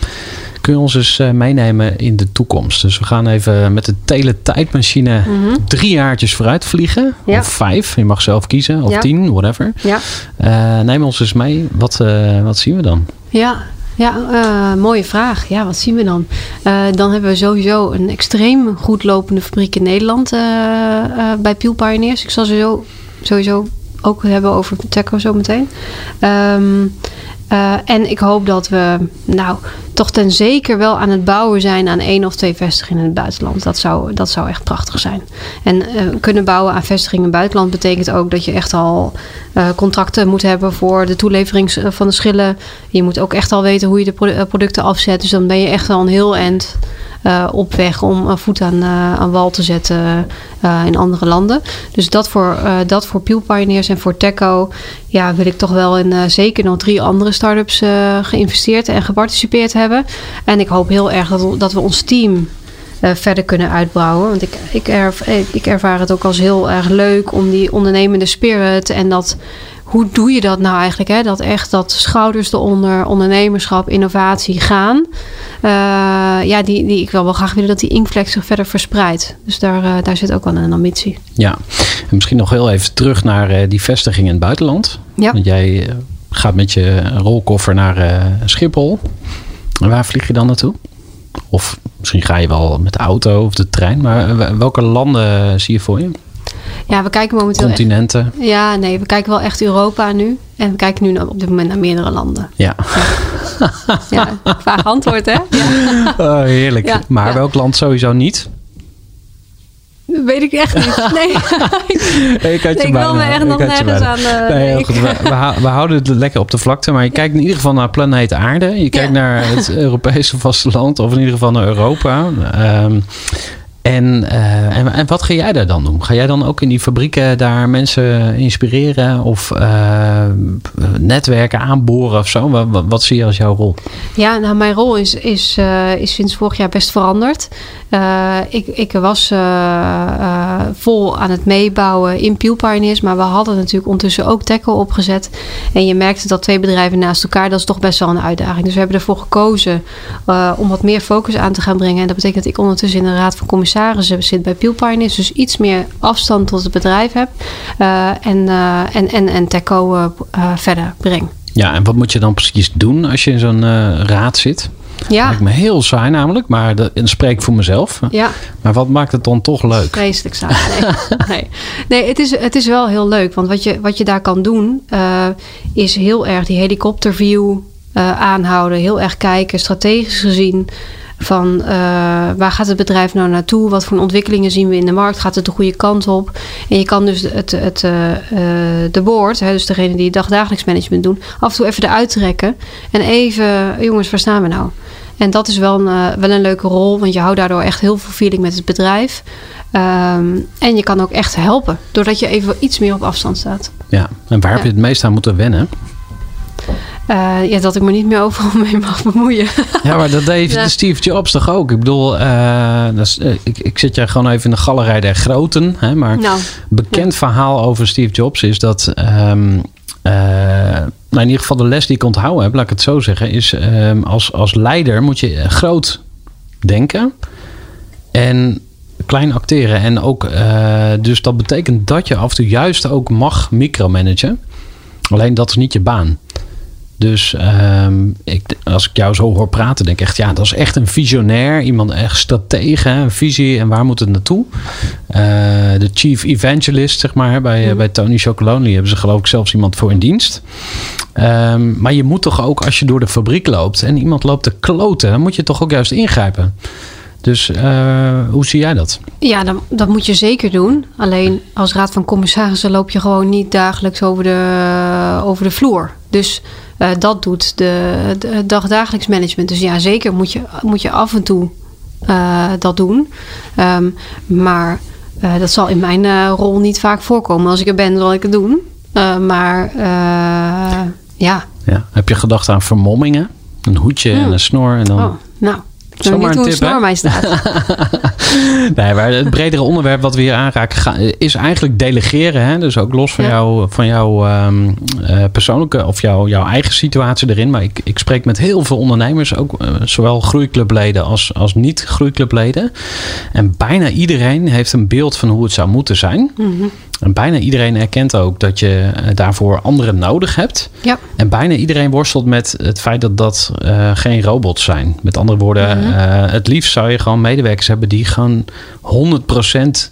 Kun je ons eens eh, meenemen in de toekomst? Dus we gaan even met de teletijdmachine drie jaartjes vooruit vliegen. Ja. Of vijf, je mag zelf kiezen. Of Ja. tien, whatever. ja. Neem ons eens mee. Wat, wat zien we dan? Ja, ja eh, mooie vraag. Ja, wat zien we dan? Eh, dan hebben we sowieso een extreem goed lopende fabriek in Nederland eh, bij Peel Pioneers. Ik zal sowieso, sowieso ook hebben over Teco zo meteen. Ehm, eh, en ik hoop dat we nou toch ten zeker wel aan het bouwen zijn aan één of twee vestigingen in het buitenland. Dat zou, dat zou echt prachtig zijn. En eh, kunnen bouwen aan vestigingen in het buitenland betekent ook dat je echt al eh, contracten moet hebben voor de toelevering van de schillen. Je moet ook echt al weten hoe je de pro- producten afzet. Dus dan ben je echt al een heel eind op weg om een voet aan, aan wal te zetten in andere landen. Dus dat voor, dat voor Peel Pioneers en voor Teco ja, wil ik toch wel in eh, zeker nog drie andere start-ups eh, geïnvesteerd en geparticipeerd hebben. En ik hoop heel erg dat, we- dat we ons team eh, verder kunnen uitbouwen. Want ik, ik, ik ervaar het ook als heel erg leuk om die ondernemende spirit en dat. Hoe doe je dat nou eigenlijk? Hè? Dat echt dat schouders eronder, ondernemerschap, innovatie gaan. Eh, ja, die, die, ik wil wel graag willen dat die inkvlek zich verder verspreidt. Dus daar, eh, daar zit ook wel een ambitie. Ja, en misschien nog heel even terug naar eh, die vestiging in het buitenland. Ja. Want jij gaat met je rolkoffer naar Schiphol. En waar vlieg je dan naartoe? Of misschien ga je wel met de auto of de trein. Maar welke landen zie je voor je? Ja, we kijken momenteel echt, Continenten? Ja, nee, we kijken wel echt Europa nu. En we kijken nu op dit moment naar meerdere landen. Ja, Ja, vaag antwoord, hè? Ja. Oh, heerlijk. Ja, maar ja. welk land sowieso niet? Dat weet ik echt niet. Nee, Ik, had Nee, ik wil me echt nog nergens aan, eh, nee, heel nee. goed. We, we, hou- we houden het lekker op de vlakte. Maar je kijkt in ieder geval naar planeet Aarde. Je kijkt Ja. naar het Europese vasteland. Of in ieder geval naar Europa. Ehm, en, eh, en, en wat ga jij daar dan doen? Ga jij dan ook in die fabrieken daar mensen inspireren? Of eh, netwerken aanboren of zo? Wat, wat, zie je als jouw rol? Ja, nou, mijn rol is, is, eh, is sinds vorig jaar best veranderd. Ik, ik was vol aan het meebouwen in Peel Pioneers, maar we hadden natuurlijk ondertussen ook Tackle opgezet. En je merkte dat twee bedrijven naast elkaar, dat is toch best wel een uitdaging. Dus we hebben ervoor gekozen om wat meer focus aan te gaan brengen. En dat betekent dat ik ondertussen in de raad van commissarissen zit bij Peel Pioneers. Dus iets meer afstand tot het bedrijf heb. eh, en, eh, en, en, en Teco eh, eh, verder breng. Ja, en wat moet je dan precies doen als je in zo'n eh, raad zit? Ja, Lijkt me heel saai namelijk, maar dat, en dat spreek ik voor mezelf. ja. Maar wat maakt het dan toch leuk? Vreselijk saai. Nee, nee. nee het, is, het is wel heel leuk. Want wat je, wat je daar kan doen, eh, is heel erg die helikopterview eh, aanhouden. Heel erg kijken, strategisch gezien. Van eh, waar gaat het bedrijf nou naartoe? Wat voor ontwikkelingen zien we in de markt? Gaat het de goede kant op? En je kan dus het, het, eh, eh, de board, hè, dus degene die dagdagelijks management doen, af en toe even eruit trekken. En even, jongens, waar staan we nou? En dat is wel een, wel een leuke rol, want je houdt daardoor echt heel veel feeling met het bedrijf. Ehm, en je kan ook echt helpen, doordat je even iets meer op afstand staat. Ja, en waar heb je het meest aan moeten wennen? Eh, ja, dat ik me niet meer overal mee mag bemoeien. Ja, maar dat deed Ja. Steve Jobs toch ook? Ik bedoel, eh, eh, ik, ik zit jij gewoon even in de galerij der groten. Hè, maar nou, bekend verhaal over Steve Jobs is dat... ehm, eh, nou in ieder geval de les die ik onthouden heb, laat ik het zo zeggen... is ehm, als, als leider moet je groot denken... en klein acteren. En ook, dus dat betekent dat je af en toe juist ook mag micromanagen. Alleen dat is niet je baan. Dus ehm, ik, als ik jou zo hoor praten, denk ik echt, ja, dat is echt een visionair. Iemand echt stratege, een visie en waar moet het naartoe? Eh, de chief evangelist, zeg maar, bij, Mhm. bij Tony Chocolonely hebben ze geloof ik zelfs iemand voor in dienst. Ehm, maar je moet toch ook, als je door de fabriek loopt en iemand loopt te kloten, dan moet je toch ook juist ingrijpen. Dus eh, hoe zie jij dat? Ja, dat, dat moet je zeker doen. Alleen als raad van commissarissen loop je gewoon niet dagelijks over de, over de vloer. Dus eh, dat doet de, de dagdagelijks management. Dus ja, zeker moet je, moet je af en toe eh, dat doen. Ehm, maar eh, dat zal in mijn rol niet vaak voorkomen. Als ik er ben, zal ik het doen. Maar eh, ja. Ja. Heb je gedacht aan vermommingen? Een hoedje en Hmm. een snor en dan... Oh, nou. Weet Zomaar niet een tip, mij staat. Nee, maar het bredere onderwerp wat we hier aanraken is eigenlijk delegeren. Hè? Dus ook los van, Ja. jou, van jouw ehm, eh, persoonlijke of jouw, jouw eigen situatie erin. Maar ik, ik spreek met heel veel ondernemers, ook eh, zowel groeiclubleden als, als niet-groeiclubleden. En bijna iedereen heeft een beeld van hoe het zou moeten zijn. Mhm. En bijna iedereen erkent ook dat je eh, daarvoor anderen nodig hebt. Ja. En bijna iedereen worstelt met het feit dat dat eh, geen robots zijn. Met andere woorden, Mhm. eh, het liefst zou je gewoon medewerkers hebben die gewoon 100%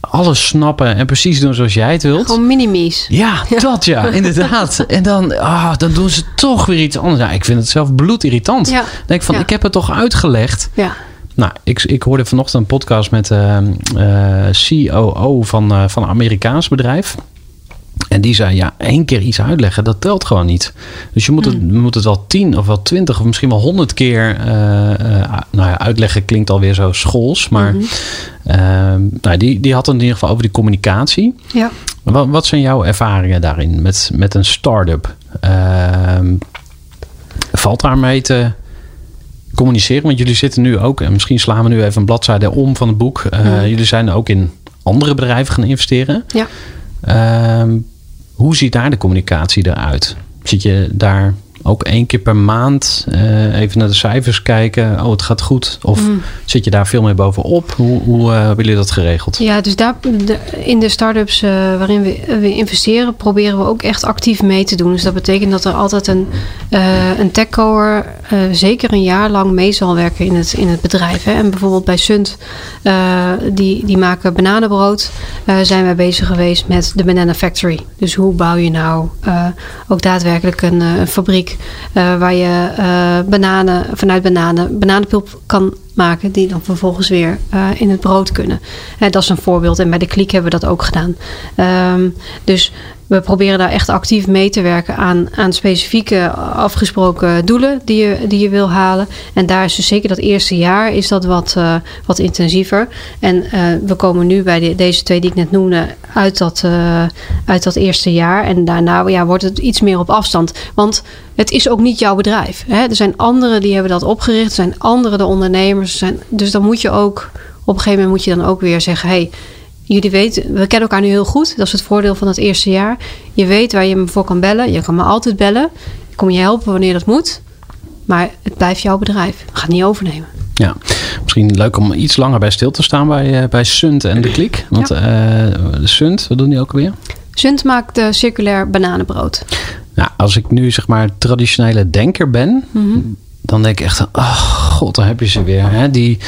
alles snappen en precies doen zoals jij het wilt. Gewoon minimies. Ja, dat ja, inderdaad. En dan, ah, dan doen ze toch weer iets anders. Ja, ik vind het zelf bloedirritant. Ja. Dan denk ik van, Ja. ik heb het toch uitgelegd. Ja. Nou, ik, ik hoorde vanochtend een podcast met de COO van, eh, van een Amerikaans bedrijf. En die zei, ja, één keer iets uitleggen, dat telt gewoon niet. Dus je moet het, je moet het wel tien of wel twintig of misschien wel honderd keer... eh, eh, nou ja, uitleggen klinkt alweer zo schools. Maar ehm, nou, die, die had het in ieder geval over die communicatie. Ja. Wat, wat zijn jouw ervaringen daarin met, met een start-up? Ehm, valt daarmee te communiceren? Want jullie zitten nu ook, en misschien slaan we nu even een bladzijde om van het boek. Eh, Mhm. Jullie zijn ook in andere bedrijven gaan investeren. Ja. Ehm, hoe ziet daar de communicatie eruit? Zit je daar ook één keer per maand eh, even naar de cijfers kijken? Oh, het gaat goed. Of Mm. zit je daar veel meer bovenop? Hoe, hoe eh, hebben jullie dat geregeld? Ja, dus daar, de- in de start-ups eh, waarin we, we investeren, proberen we ook echt actief mee te doen. Dus dat betekent dat er altijd een, een techcoer zeker een jaar lang mee zal werken in het, in het bedrijf. Hè. En bijvoorbeeld bij Sunt, die, die maken bananenbrood, zijn wij bezig geweest met de Banana Factory. Dus hoe bouw je nou ook daadwerkelijk een, een fabriek waar je eh, bananen, vanuit bananen bananenpulp kan maken die dan vervolgens weer eh, in het brood kunnen. Dat is een voorbeeld en bij de kliek hebben we dat ook gedaan. Ehm, dus we proberen daar echt actief mee te werken aan, aan specifieke afgesproken doelen die je, die je wil halen. En daar is dus zeker dat eerste jaar is dat wat, eh, wat intensiever. En eh, we komen nu bij de- deze twee die ik net noemde uit dat, uit dat eerste jaar. En daarna ja, wordt het iets meer op afstand. Want het is ook niet jouw bedrijf. Hè? Er zijn anderen die hebben dat opgericht. Er zijn anderen de ondernemers. Zijn, dus dan moet je ook op een gegeven moment moet je dan ook weer zeggen: hey, jullie weten, we kennen elkaar nu heel goed. Dat is het voordeel van het eerste jaar. Je weet waar je me voor kan bellen. Je kan me altijd bellen. Ik kom je helpen wanneer dat moet. Maar het blijft jouw bedrijf. Ga het niet overnemen. Ja, misschien leuk om iets langer bij stil te staan bij, eh, bij Sunt en de Klik. Want eh, de Sunt, wat doen die ook alweer? Sunt maakt eh, circulair bananenbrood. Nou, als ik nu zeg maar traditionele denker ben, dan denk ik echt, oh god, dan heb je ze weer. Hè? Die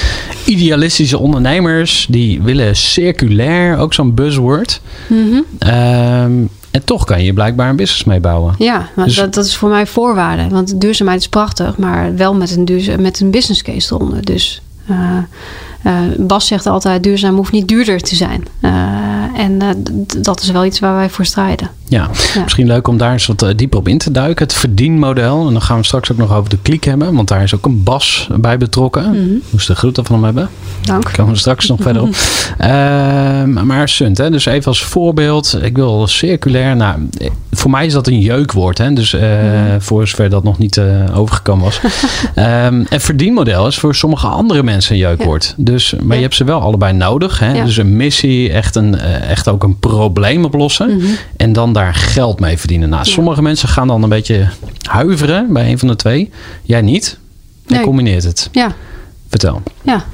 idealistische ondernemers, die willen circulair, ook zo'n buzzword. Mhm. Ehm, en toch kan je blijkbaar een business mee bouwen. Ja, maar Dus- dat, dat is voor mij voorwaarde. Want duurzaamheid is prachtig, maar wel met een, duurza- met een business case eronder. Dus eh, eh, Bas zegt altijd: duurzaam hoeft niet duurder te zijn. Eh, en eh, dat is wel iets waar wij voor strijden. Ja, Ja. misschien leuk om daar eens wat eh, dieper op in te duiken. Het verdienmodel. En dan gaan we straks ook nog over de kliek hebben. Want daar is ook een bas bij betrokken. Moest de groeten van hem hebben. Dank. Daar komen we straks nog verder op. Ehm, maar Sunt, hè, dus even als voorbeeld. Ik wil circulair. Nou, voor mij is dat een jeukwoord. Hè, dus eh, voor zover dat nog niet overgekomen was. En verdienmodel is voor sommige andere mensen een jeukwoord. Dus, maar je hebt ze wel allebei nodig. Hè? Dus een missie, echt, een, echt ook een probleem oplossen. En dan daar geld mee verdienen. Nou, Ja. sommige mensen gaan dan een beetje huiveren bij een van de twee. Jij niet. Je Nee. combineert het. Ja, Vertel. ja.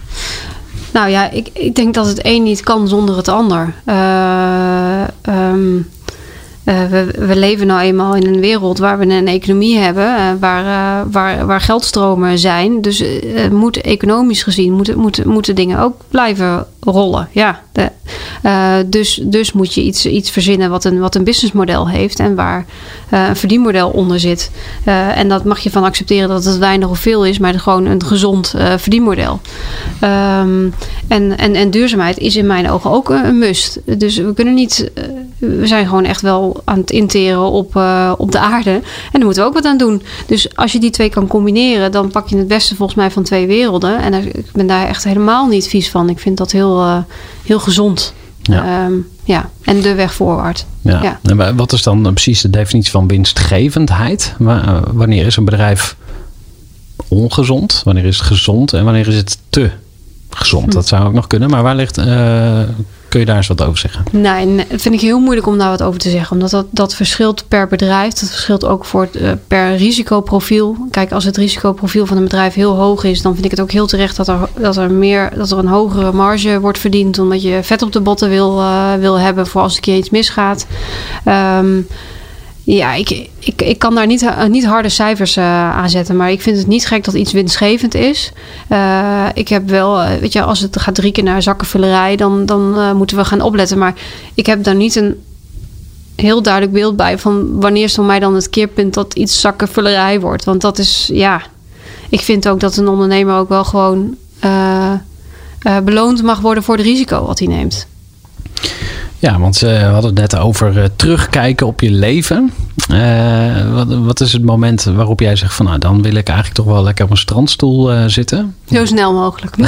Nou ja, ik, ik denk dat het een niet kan zonder het ander. Uh, um, uh, we, leven nou eenmaal in een wereld waar we een economie hebben, uh, waar, uh, waar, waar geldstromen zijn. Dus moet economisch gezien moeten, moeten, moeten dingen ook blijven rollen. Ja, dus, dus moet je iets, iets verzinnen wat een, wat een businessmodel heeft en waar een verdienmodel onder zit. en dat mag je van accepteren dat het weinig of veel is, maar gewoon een gezond verdienmodel. Um, en, en, en duurzaamheid is in mijn ogen ook een, een must. Dus we kunnen niet, we zijn gewoon echt wel aan het interen op, uh, op de aarde. En daar moeten we ook wat aan doen. Dus als je die twee kan combineren, dan pak je het beste volgens mij van twee werelden. En ik ben daar echt helemaal niet vies van. Ik vind dat heel, uh, heel gezond. Ja. Um, ja, en de weg voorwaarts. Ja. ja. En wat is dan precies de definitie van winstgevendheid? Wanneer is een bedrijf ongezond? Wanneer is het gezond? En wanneer is het te gezond? Hm. Dat zou ook nog kunnen. Maar waar ligt uh, Kun je daar eens wat over zeggen? Nee, dat vind ik heel moeilijk om daar wat over te zeggen. Omdat dat, dat verschilt per bedrijf. Dat verschilt ook voor het, uh, per risicoprofiel. Kijk, als het risicoprofiel van een bedrijf heel hoog is, dan vind ik het ook heel terecht dat er, dat er, meer, dat er een hogere marge wordt verdiend. Omdat je vet op de botten wil, uh, wil hebben voor als een keer iets misgaat. Um, ja, ik, ik, ik kan daar niet, uh, niet harde cijfers uh, aan zetten. Maar ik vind het niet gek dat iets winstgevend is. Uh, ik heb wel, weet je, als het gaat drie keer naar zakkenvullerij, dan, dan moeten we gaan opletten. Maar ik heb daar niet een heel duidelijk beeld bij van wanneer is voor mij dan het keerpunt dat iets zakkenvullerij wordt. Want dat is, ja, ik vind ook dat een ondernemer ook wel gewoon beloond mag worden voor het risico wat hij neemt. Ja, want uh, we hadden het net over uh, terugkijken op je leven. Uh, wat, wat, is het moment waarop jij zegt van nou dan wil ik eigenlijk toch wel lekker op een strandstoel zitten? Zo snel mogelijk.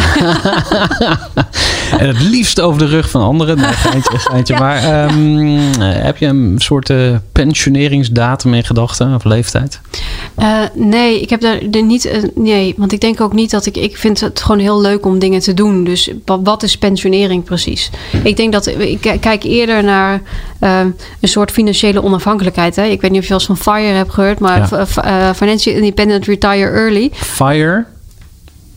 en het liefst over de rug van anderen. Nee, geintje, geintje. Ja. Maar um, heb je een soort pensioneringsdatum in gedachten of leeftijd? nee, ik heb daar niet. nee, want ik denk ook niet dat ik. Ik vind het gewoon heel leuk om dingen te doen. Dus wat is pensionering precies? Ik denk dat. Ik kijk eerder naar uh, een soort financiële onafhankelijkheid. Hè? Ik weet niet of je al eens van FIRE hebt gehoord, maar ja. uh, Financial Independent Retire Early. FIRE?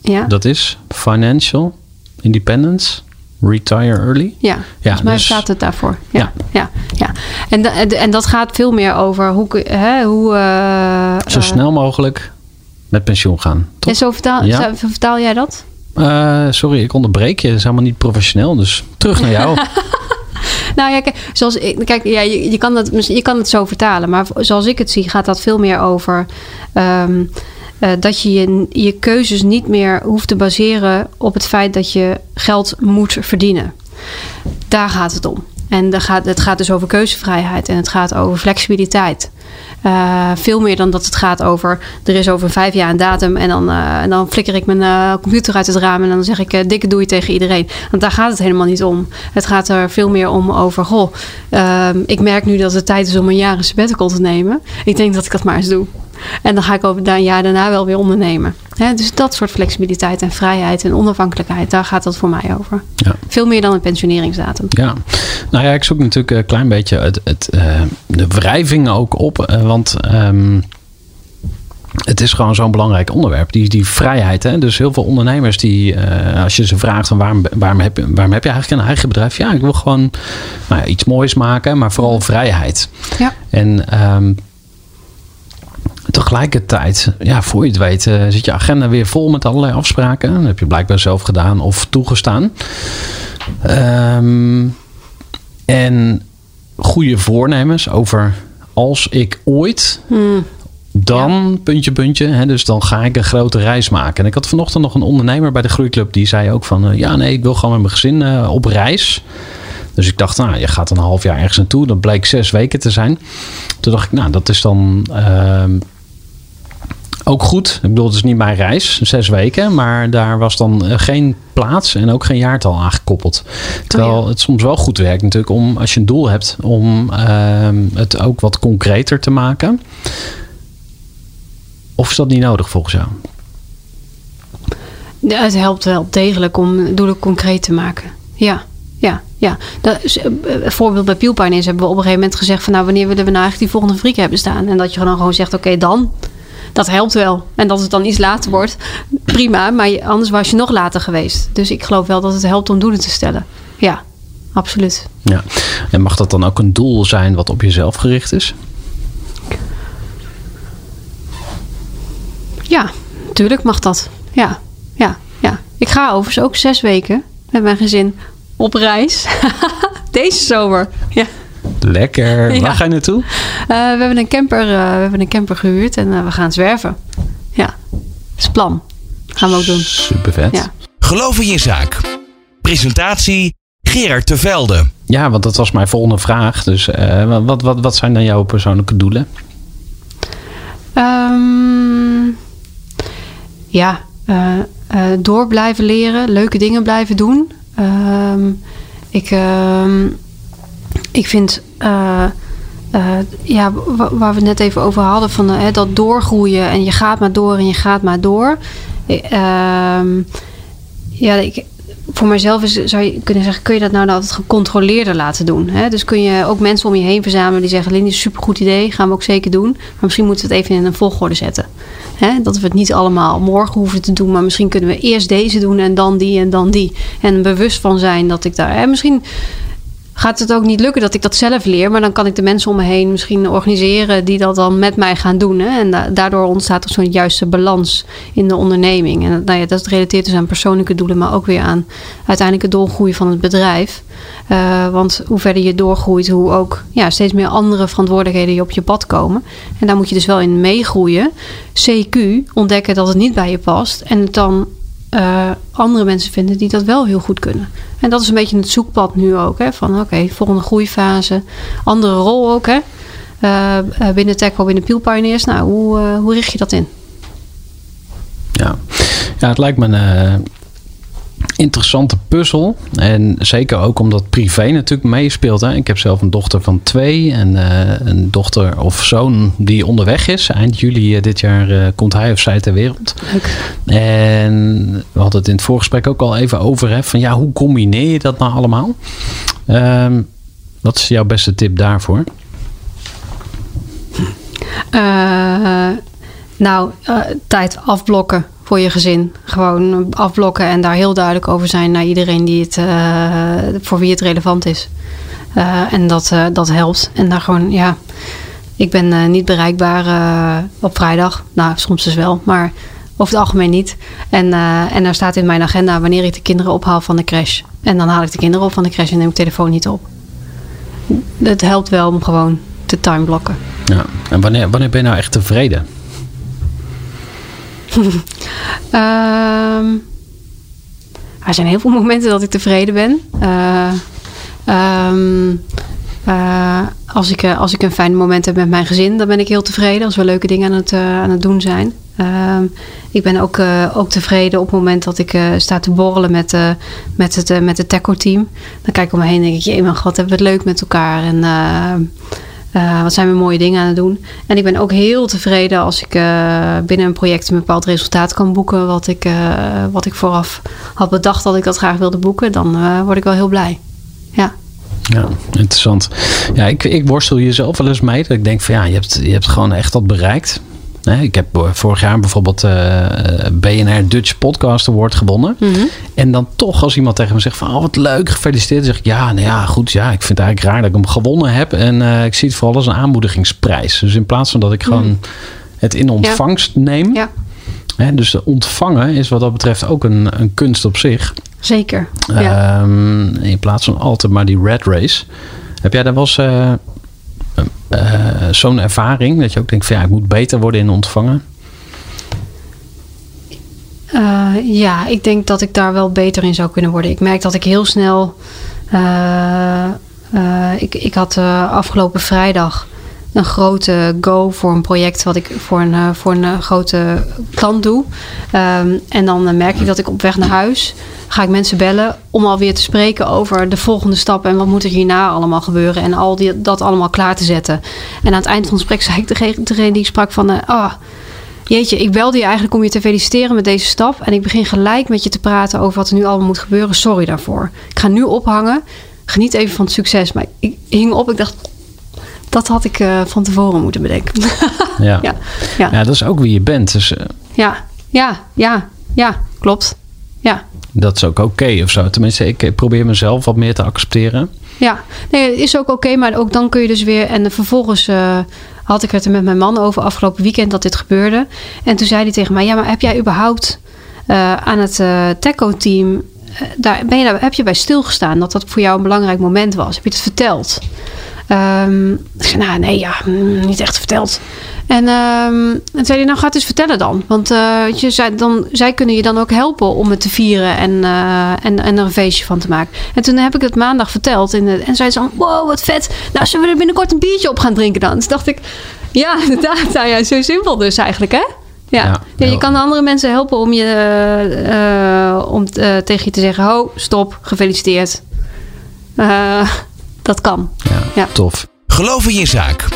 Ja. Dat is Financial Independence. Retire early? Ja, ja volgens mij dus, staat het daarvoor. Ja, ja. ja, ja. En, en dat gaat veel meer over hoe... Hè, hoe uh, Zo snel mogelijk met pensioen gaan. Toch? En zo vertaal, ja. zo vertaal jij dat? Uh, sorry, ik onderbreek je. Dat is helemaal niet professioneel. Dus terug naar jou. Nou ja, kijk, zoals kijk ja, je, kan het, je kan het zo vertalen. Maar zoals ik het zie, gaat dat veel meer over. Um, uh, dat je, je je keuzes niet meer hoeft te baseren op het feit dat je geld moet verdienen. Daar gaat het om. En gaat, het gaat dus over keuzevrijheid en het gaat over flexibiliteit. Uh, veel meer dan dat het gaat over. Er is over vijf jaar een datum. En dan, uh, en dan flikker ik mijn uh, computer uit het raam. En dan zeg ik: dikke doei tegen iedereen. Want daar gaat het helemaal niet om. Het gaat er veel meer om over. Goh, ik merk nu dat het tijd is om een jaar een sabbatical te nemen. Ik denk dat ik dat maar eens doe. En dan ga ik over een jaar daarna wel weer ondernemen. dus dat soort flexibiliteit en vrijheid en onafhankelijkheid, daar gaat dat voor mij over. Ja. Veel meer dan een pensioneringsdatum. Ja, nou ja, ik zoek natuurlijk een klein beetje het, het, uh, de wrijving ook op. Uh, want um, het is gewoon zo'n belangrijk onderwerp, die, die vrijheid. Hè? Dus heel veel ondernemers die, uh, als je ze vraagt van waarom, waarom, heb, je, waarom heb je eigenlijk een eigen bedrijf? Ja, ik wil gewoon nou ja, iets moois maken, maar vooral vrijheid. Ja. En um, tegelijkertijd, ja, voor je het weet, uh, zit je agenda weer vol met allerlei afspraken. Dat heb je blijkbaar zelf gedaan of toegestaan. Um, en goede voornemens over als ik ooit. Hmm. Dan, ja. puntje, puntje. Hè, dus dan ga ik een grote reis maken. En ik had vanochtend nog een ondernemer bij de Groeiclub. Die zei ook van... Uh, ja, nee, ik wil gewoon met mijn gezin uh, op reis. Dus ik dacht, nou, je gaat een half jaar ergens naartoe. Dat bleek zes weken te zijn. Toen dacht ik, nou, dat is dan... Uh, ook goed. Ik bedoel, het is niet mijn reis, zes weken. Maar daar was dan eh, geen plaats en ook geen jaartal aangekoppeld. Terwijl oh ja. het soms wel goed werkt natuurlijk om, als je een doel hebt, om uh, het ook wat concreter te maken. Of is dat niet nodig volgens jou? Ja, het helpt wel degelijk om doelen concreet te maken. Ja, ja, ja. Dat is, uh, voorbeeld bij Pielpijn is hebben we op een gegeven moment gezegd van nou wanneer willen we nou eigenlijk die volgende friek hebben staan. En dat je dan gewoon zegt oké okay, dan. Dat helpt wel. En dat het dan iets later wordt, prima. Maar anders was je nog later geweest. Dus ik geloof wel dat het helpt om doelen te stellen. Ja, absoluut. Ja. En mag dat dan ook een doel zijn wat op jezelf gericht is? Ja, natuurlijk mag dat. Ja, ja, ja. Ik ga overigens ook zes weken met mijn gezin op reis. Deze zomer. Ja. Lekker. Ja. Waar ga je naartoe? Eh, we, hebben een camper, eh, we hebben een camper gehuurd en eh, we gaan zwerven. Ja, dat is het plan. Gaan we ook doen. Super vet. Ja. Geloof in je zaak. Presentatie Gerard Tervelde. Ja, want dat was mijn volgende vraag. Dus eh, wat, wat, wat zijn dan jouw persoonlijke doelen? Ehm, ja, eh, eh, door blijven leren, leuke dingen blijven doen. Ehm, ik, ehm, ik vind, eh, eh, ja, wa- waar we het net even over hadden, van eh, dat doorgroeien en je gaat maar door en je gaat maar door. Eh, ehm, ja, ik, voor mijzelf is, zou je kunnen zeggen, kun je dat nou altijd gecontroleerder laten doen? Hè? Dus kun je ook mensen om je heen verzamelen die zeggen, Lindy, supergoed idee, gaan we ook zeker doen. Maar misschien moeten we het even in een volgorde zetten. Hè? Dat we het niet allemaal morgen hoeven te doen, maar misschien kunnen we eerst deze doen en dan die en dan die. En bewust van zijn dat ik daar, hè, misschien gaat het ook niet lukken dat ik dat zelf leer. Maar dan kan ik de mensen om me heen misschien organiseren die dat dan met mij gaan doen. Hè? En da- daardoor ontstaat er zo'n juiste balans in de onderneming. En nou ja, dat relateert dus aan persoonlijke doelen, maar ook weer aan uiteindelijk het doorgroeien van het bedrijf. Eh, want hoe verder je doorgroeit, hoe ook ja, steeds meer andere verantwoordelijkheden je op je pad komen. En daar moet je dus wel in meegroeien. CQ, ontdekken dat het niet bij je past. En het dan eh, andere mensen vinden die dat wel heel goed kunnen. En dat is een beetje het zoekpad nu ook. Hè? Van oké, volgende groeifase. Andere rol ook. Hè? Eh, binnen Techo, binnen Peel Pioneers. Nou, hoe, hoe richt je dat in? Ja, ja het lijkt me een interessante puzzel. En zeker ook omdat privé natuurlijk meespeelt. Hè. Ik heb zelf een dochter van twee en eh, een dochter of zoon die onderweg is. Eind juli eh, dit jaar eh, komt hij of zij ter wereld. Leuk. En we hadden het in het voorgesprek ook al even over. Hè, van ja, hoe combineer je dat nou allemaal? Ehm, wat is jouw beste tip daarvoor? Nou, tijd afblokken voor je gezin. Gewoon afblokken en daar heel duidelijk over zijn naar iedereen die het, eh, voor wie het relevant is. Eh, en dat, eh, dat helpt. En daar gewoon, ja, ik ben niet bereikbaar op vrijdag. Nou, soms dus wel, maar over het algemeen niet. En, en daar staat in mijn agenda wanneer ik de kinderen ophaal van de crash. En dan haal ik de kinderen op van de crash en neem ik telefoon niet op. Het helpt wel om gewoon te timeblokken. Ja. En wanneer, wanneer ben je nou echt tevreden? Ehm, er zijn heel veel momenten dat ik tevreden ben. Eh, ehm, eh, als, ik, eh, als ik een fijn moment heb met mijn gezin, dan ben ik heel tevreden. Als we leuke dingen aan het, aan het doen zijn. Ehm, ik ben ook, ook tevreden op het moment dat ik sta te borrelen met, met het, met het Teco-team. Dan kijk ik om me heen en denk ik, jee, mijn god, hebben we het leuk met elkaar. En eh, wat zijn we mooie dingen aan het doen. En ik ben ook heel tevreden als ik eh, binnen een project een bepaald resultaat kan boeken. Wat ik, eh, wat ik vooraf had bedacht dat ik dat graag wilde boeken. Dan word ik wel heel blij. Ja. Ja, interessant. Ja, ik, ik worstel hier zelf wel eens mee. Dat ik denk van ja, je hebt, je hebt gewoon echt wat bereikt. Ik heb vorig jaar bijvoorbeeld eh BNR Dutch Podcast Award gewonnen. En dan toch als iemand tegen me zegt van oh, wat leuk, gefeliciteerd. Dan zeg ik ja, nou ja, goed. Ja, ik vind het eigenlijk raar dat ik hem gewonnen heb. En eh, ik zie het vooral als een aanmoedigingsprijs. Dus in plaats van dat ik gewoon het in ontvangst neem. ja, Hè, dus ontvangen is wat dat betreft ook een, een kunst op zich. zeker. Ja. Ehm, in plaats van altijd maar die red race. Heb jij daar wel eens eh, eh, zo'n ervaring? Dat je ook denkt van ja, ik moet beter worden in ontvangen? Eh, ja, ik denk dat ik daar wel beter in zou kunnen worden. Ik merk dat ik heel snel. eh, eh, ik, ik had eh, afgelopen vrijdag een grote go voor een project wat ik voor een, eh, voor een eh, grote klant doe. Ehm, en dan eh, merk ik dat ik op weg naar huis ga ik mensen bellen om alweer te spreken over de volgende stap en wat moet er hierna allemaal gebeuren en al die, dat allemaal klaar te zetten. En aan het eind van het gesprek zei ik tegen degene die sprak van, ah, Jeetje, ik belde je eigenlijk om je te feliciteren met deze stap. En ik begin gelijk met je te praten over wat er nu allemaal moet gebeuren. Sorry daarvoor. Ik ga nu ophangen. Geniet even van het succes. Maar ik hing op. Ik dacht, dat had ik uh, van tevoren moeten bedenken. ja. ja. Ja. ja, dat is ook wie je bent. Dus, uh, ja, ja, ja, ja, klopt. Ja. Dat is ook oké okay of zo. Tenminste, ik probeer mezelf wat meer te accepteren. Ja, nee, het is ook oké, maar ook dan kun je dus weer. En vervolgens uh, had ik het er met mijn man over afgelopen weekend dat dit gebeurde. En toen zei hij tegen mij: Ja, maar heb jij überhaupt aan het uh, Teco-team. daar, ben je daar, heb je bij stilgestaan dat dat voor jou een belangrijk moment was? Heb je het verteld? Um, ik zei, nou nee, ja, niet echt verteld. En um, toen zei hij, nou ga het eens vertellen dan. Want uh, je, zij, dan, zij kunnen je dan ook helpen om het te vieren en, uh, en, en er een feestje van te maken. En toen heb ik het maandag verteld. In de, en zei ze van, wow, wat vet. Nou, zullen we er binnenkort een biertje op gaan drinken dan? Dus dacht ik, ja, inderdaad. Nou ja, zo simpel dus eigenlijk, hè? Ja. ja, ja je kan andere mensen helpen om, je, uh, om tegen je te zeggen: Ho, stop, gefeliciteerd. Dat kan. Ja, ja, tof. Geloof in je zaak.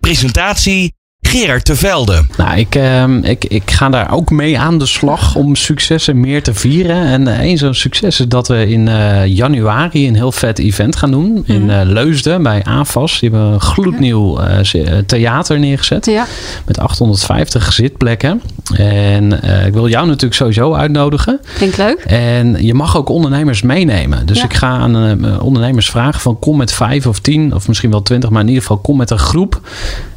Presentatie Gerard de Velde. Nou, ik, uh, ik, ik ga daar ook mee aan de slag om successen meer te vieren. En uh, een zo'n succes is dat we in uh, januari een heel vet event gaan doen. In uh, Leusden bij AFAS. Die hebben een gloednieuw theater neergezet. Ja. Met 850 zitplekken. En ik wil jou natuurlijk sowieso uitnodigen. Vind ik leuk. En je mag ook ondernemers meenemen. Dus ja. ik ga aan ondernemers vragen van kom met vijf of tien of misschien wel twintig. Maar in ieder geval kom met een groep.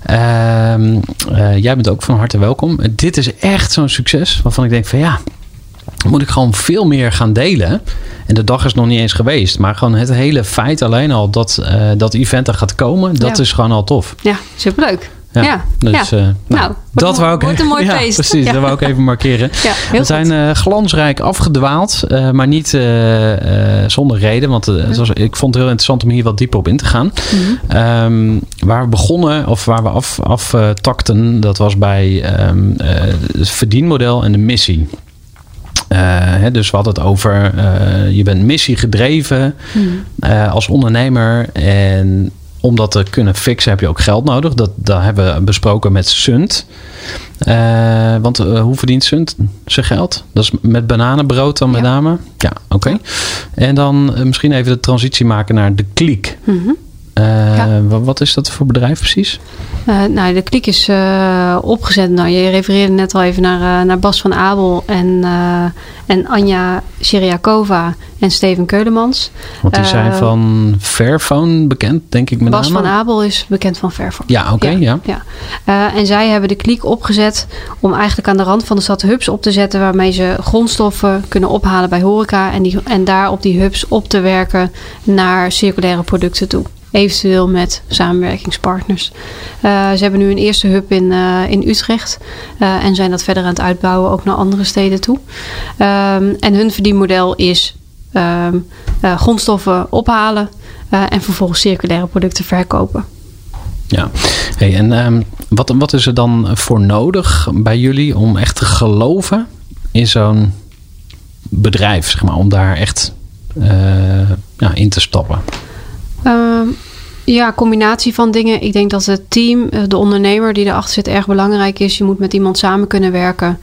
Uh, jij bent ook van harte welkom. Dit is echt zo'n succes waarvan ik denk van ja, moet ik gewoon veel meer gaan delen. En de dag is nog niet eens geweest. Maar gewoon het hele feit alleen al dat uh, dat event er gaat komen, dat ja. is gewoon al tof. Ja, superleuk. Ja, ja. dus uh, nou, nou dat wou ik wordt een mooi ja, feest. Precies, dat wou ik even markeren. We zijn uh, glansrijk afgedwaald, uh, maar niet zonder reden. Want het was, ik vond het heel interessant om hier wat dieper op in te gaan. Mhm. Mm -hmm. um, waar we begonnen, of waar we af, aftakten, dat was bij um, het verdienmodel en de missie. Uh, hè, dus we hadden het over, uh, je bent missiegedreven mm. uh, als ondernemer. En om dat te kunnen fixen heb je ook geld nodig. Dat, dat hebben we besproken met Sunt. Uh, want uh, hoe verdient Sunt zijn geld? Dat is met bananenbrood dan met Ja. name? Ja, oké. En dan uh, misschien even de transitie maken naar de kliek. Ja. Wat, is dat voor bedrijf precies? Uh, nou, de kliek is uh, opgezet. Nou, je refereerde net al even naar, naar Bas van Abel en, en Anja Syriakova en Steven Keulemans. Want die zijn van Fairphone bekend, denk ik met Bas name. van Abel is bekend van Fairphone. Ja, oké, okay, ja. ja. ja. en zij hebben de kliek opgezet om eigenlijk aan de rand van de stad hubs op te zetten... waarmee ze grondstoffen kunnen ophalen bij horeca... en, die, en daar op die hubs op te werken naar circulaire producten toe eventueel met samenwerkingspartners. Uh, ze hebben nu een eerste hub in, uh, in Utrecht uh, en zijn dat verder aan het uitbouwen ook naar andere steden toe. Um, en hun verdienmodel is um, grondstoffen ophalen en vervolgens circulaire producten verkopen. Ja, hey, en um, wat, wat is er dan voor nodig bij jullie om echt te geloven in zo'n bedrijf, zeg maar, om daar echt ja, in te stappen? Um, ja, combinatie van dingen. Ik denk dat het team, eh, de ondernemer die erachter zit, erg belangrijk is. Je moet met iemand samen kunnen werken.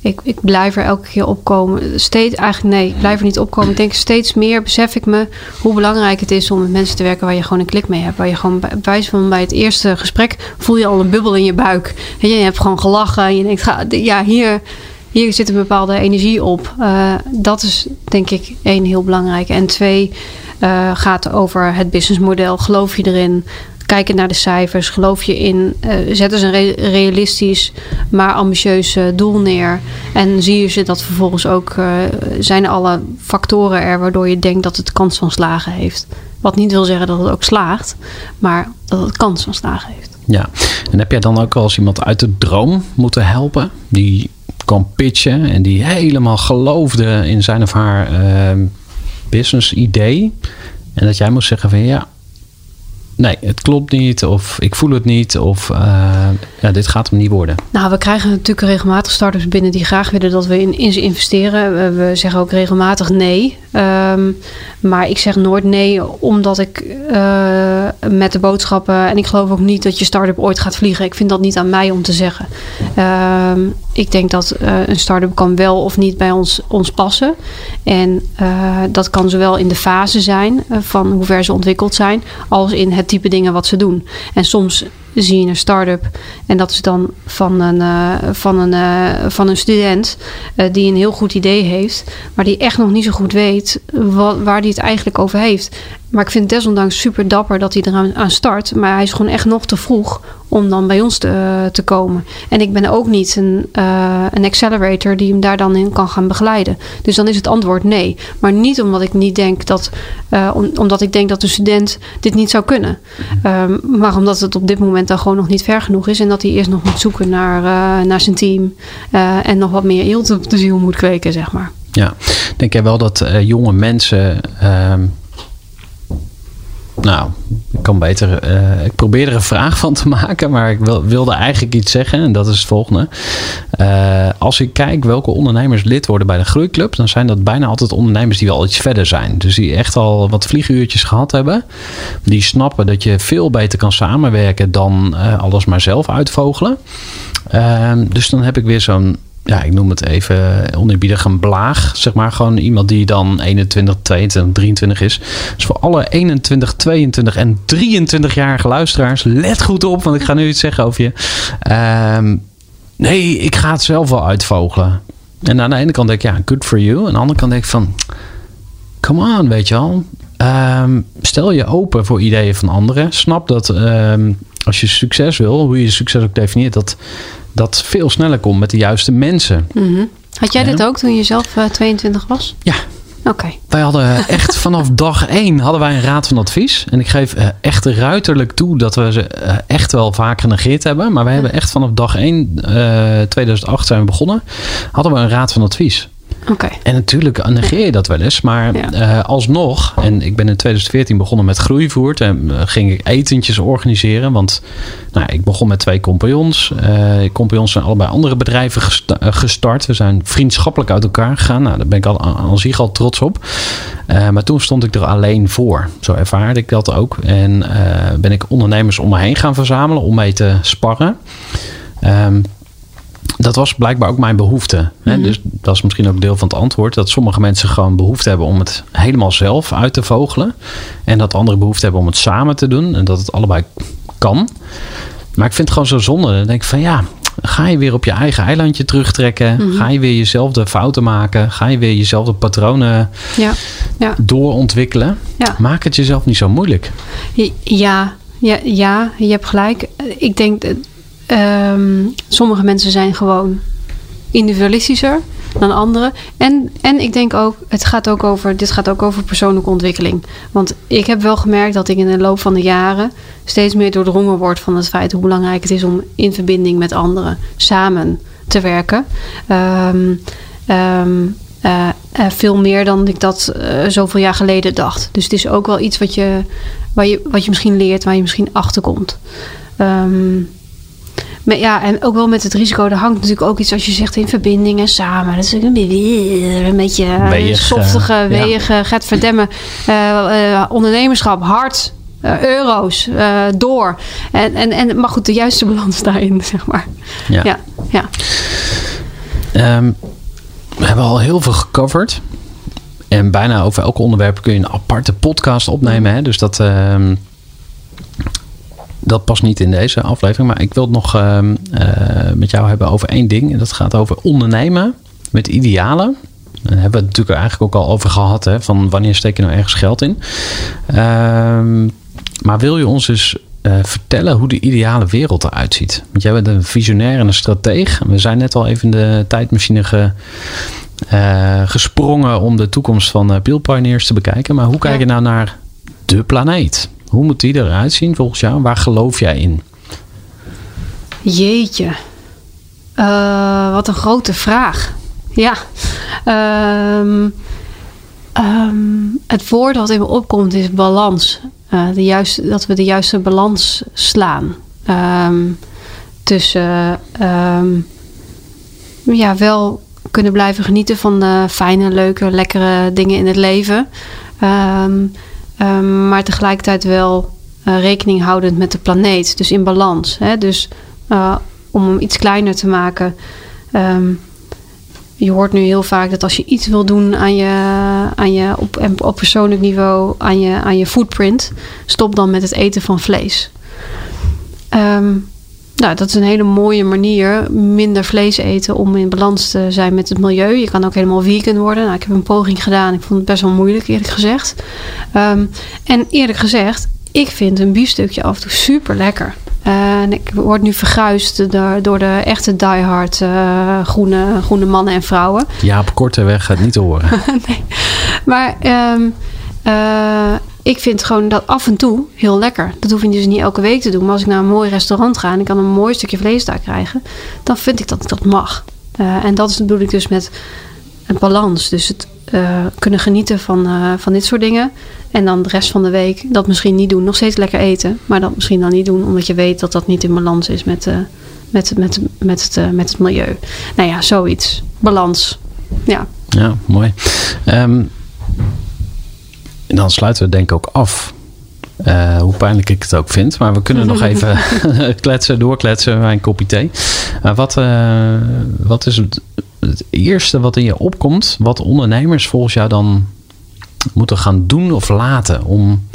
Ik, ik blijf er elke keer opkomen. Steeds, eigenlijk nee, ik blijf er niet opkomen. Ik denk steeds meer besef ik me hoe belangrijk het is om met mensen te werken waar je gewoon een klik mee hebt. Waar je gewoon bij wijze van bij het eerste gesprek voel je al een bubbel in je buik. En je hebt gewoon gelachen. En je denkt, ja, hier, hier zit een bepaalde energie op. Uh, dat is denk ik één heel belangrijk. En twee, uh, gaat over het businessmodel. Geloof je erin? Kijken naar de cijfers. Geloof je in? Uh, zet eens een re realistisch, maar ambitieus uh, doel neer. En zie je ze dat vervolgens ook. zijn alle factoren er waardoor je denkt dat het kans van slagen heeft. Wat niet wil zeggen dat het ook slaagt, maar dat het kans van slagen heeft. Ja, en heb jij dan ook als iemand uit de droom moeten helpen? Die kan pitchen en die helemaal geloofde in zijn of haar business idee. En dat jij moet zeggen van ja, nee, het klopt niet. Of ik voel het niet. Of uh, ja, dit gaat hem niet worden. Nou, we krijgen natuurlijk regelmatig startups binnen die graag willen dat we in, in ze investeren. We, we zeggen ook regelmatig nee. Um, maar ik zeg nooit nee, omdat ik uh, met de boodschappen. En ik geloof ook niet dat je start-up ooit gaat vliegen. Ik vind dat niet aan mij om te zeggen. Um, ik denk dat een start-up kan wel of niet bij ons, ons passen. En dat kan zowel in de fase zijn van hoe ver ze ontwikkeld zijn, als in het type dingen wat ze doen. En soms zie je een start-up en dat is dan van een, uh, van een, uh, van een student uh, die een heel goed idee heeft, maar die echt nog niet zo goed weet wat, waar hij het eigenlijk over heeft. Maar ik vind het desondanks super dapper dat hij eraan aan start. Maar hij is gewoon echt nog te vroeg om dan bij ons te, te komen. En ik ben ook niet een, een accelerator die hem daar dan in kan gaan begeleiden. Dus dan is het antwoord nee. Maar niet omdat ik niet denk dat, om, omdat ik denk dat een student dit niet zou kunnen. Um, maar omdat het op dit moment dan gewoon nog niet ver genoeg is. En dat hij eerst nog moet zoeken naar, uh, naar zijn team. en nog wat meer eelt op de ziel moet kweken, zeg maar. Ja, denk jij wel dat jonge mensen. Nou, ik kan beter. Uh, ik probeer er een vraag van te maken, maar ik wil, wilde eigenlijk iets zeggen. En dat is het volgende. Uh, als ik kijk welke ondernemers lid worden bij de Groeiclub, dan zijn dat bijna altijd ondernemers die wel iets verder zijn. Dus die echt al wat vlieguurtjes gehad hebben. Die snappen dat je veel beter kan samenwerken dan uh, alles maar zelf uitvogelen. dus dan heb ik weer zo'n ja, ik noem het even oneerbiedig een blaag. Zeg maar gewoon iemand die dan 21, 22, 23 is. Dus voor alle 21, 22 en 23-jarige luisteraars, let goed op, want ik ga nu iets zeggen over je. Um, nee, ik ga het zelf wel uitvogelen. En aan de ene kant denk ik, ja, good for you. Aan de andere kant denk ik van, come on, weet je wel. Um, stel je open voor ideeën van anderen. Snap dat um, als je succes wil, hoe je succes ook definieert, dat dat veel sneller komt met de juiste mensen. Mm -hmm. Had jij ja. dit ook toen je zelf uh, 22 was? Ja. Oké. Okay. Wij hadden echt vanaf dag één hadden wij een raad van advies. En ik geef uh, echt ruiterlijk toe dat we ze uh, echt wel vaak genegeerd hebben. Maar wij hebben echt vanaf dag één, 2008 zijn we begonnen, hadden we een raad van advies. Okay. En natuurlijk negeer je dat wel eens. Maar ja. uh, alsnog, en ik ben in 2014 begonnen met groeivoert. En uh, ging ik etentjes organiseren. Want nou, ik begon met twee compagnons. Uh, compagnons zijn allebei andere bedrijven gesta gestart. We zijn vriendschappelijk uit elkaar gegaan. Nou, daar ben ik al aan zich al trots op. maar toen stond ik er alleen voor. Zo ervaarde ik dat ook. En ben ik ondernemers om me heen gaan verzamelen om mee te sparren. Um, dat was blijkbaar ook mijn behoefte. Hè? Dus dat is misschien ook deel van het antwoord. Dat sommige mensen gewoon behoefte hebben om het helemaal zelf uit te vogelen. En dat andere behoefte hebben om het samen te doen. En dat het allebei kan. Maar ik vind het gewoon zo zonde. Dan denk ik van ja, ga je weer op je eigen eilandje terugtrekken? Mm -hmm. Ga je weer jezelf de fouten maken? Ga je weer jezelf de patronen ja. Ja. doorontwikkelen? Ja. Maak het jezelf niet zo moeilijk. Ja, ja, ja je hebt gelijk. Ik denk Um, sommige mensen zijn gewoon individualistischer dan anderen. En, en ik denk ook, het gaat ook over, dit gaat ook over persoonlijke ontwikkeling. Want ik heb wel gemerkt dat ik in de loop van de jaren steeds meer doordrongen word van het feit hoe belangrijk het is om in verbinding met anderen samen te werken. Um, um, uh, uh, veel meer dan ik dat uh, zoveel jaar geleden dacht. Dus het is ook wel iets wat je, waar je, wat je misschien leert, waar je misschien achterkomt. Um, maar ja, en ook wel met het risico, er hangt natuurlijk ook iets als je zegt in verbinding en samen. Dat is een, een beetje weeg, softige, weeg, ja. gaat verdemmen. Uh, ondernemerschap, hard, uh, euro's, door. En, en, en, maar goed, de juiste balans daarin, zeg maar. Ja. ja, ja. Um, we hebben al heel veel gecoverd. En bijna over elk onderwerp kun je een aparte podcast opnemen. Hè? Dus dat... Um, dat past niet in deze aflevering. Maar ik wil het nog uh, uh, met jou hebben over één ding. En dat gaat over ondernemen met idealen. Daar hebben we het natuurlijk eigenlijk ook al over gehad. Hè, van wanneer steek je nou ergens geld in. Uh, maar wil je ons dus vertellen hoe de ideale wereld eruit ziet? Want jij bent een visionair en een strateeg. We zijn net al even in de tijdmachine ge, uh, gesprongen om de toekomst van Peel Pioneers te bekijken. Maar hoe kijk je nou naar de planeet? Hoe moet die eruit zien volgens jou? Waar geloof jij in? Jeetje. Uh, wat een grote vraag. Ja. Um, um, het woord wat in me opkomt is balans. Uh, de juiste, dat we de juiste balans slaan. Um, tussen ja, wel kunnen blijven genieten van de fijne, leuke, lekkere dingen in het leven. Um, maar tegelijkertijd wel uh, rekening houdend met de planeet. Dus in balans. Hè? Dus uh, om hem iets kleiner te maken. Um, je hoort nu heel vaak dat als je iets wil doen aan je, aan je op, op persoonlijk niveau, aan je, aan je footprint, stop dan met het eten van vlees. Ehm, nou, dat is een hele mooie manier, minder vlees eten om in balans te zijn met het milieu. Je kan ook helemaal vegan worden. Nou, ik heb een poging gedaan. Ik vond het best wel moeilijk, eerlijk gezegd. Ehm, en eerlijk gezegd, ik vind een biefstukje af en toe super lekker. en ik word nu verguisd door, door de echte diehard uh, groene, groene mannen en vrouwen. Ja, op korte weg gaat niet horen. nee. Maar um, uh, ik vind gewoon dat af en toe heel lekker. Dat hoef je dus niet elke week te doen. Maar als ik naar een mooi restaurant ga en ik kan een mooi stukje vlees daar krijgen, dan vind ik dat ik dat mag. Uh, en dat is bedoel ik dus met een balans. Dus het uh, kunnen genieten van, uh, van dit soort dingen. En dan de rest van de week dat misschien niet doen. Nog steeds lekker eten, maar dat misschien dan niet doen, omdat je weet dat dat niet in balans is met, met, met, met, het, met het milieu. Nou ja, zoiets. Balans. Ja. Ja, mooi. En dan sluiten we denk ik ook af. Uh, hoe pijnlijk ik het ook vind. Maar we kunnen nog even kletsen, doorkletsen bij een kopje thee. Uh, wat, uh, wat is het, het, eerste wat in je opkomt... wat ondernemers volgens jou dan moeten gaan doen of laten... om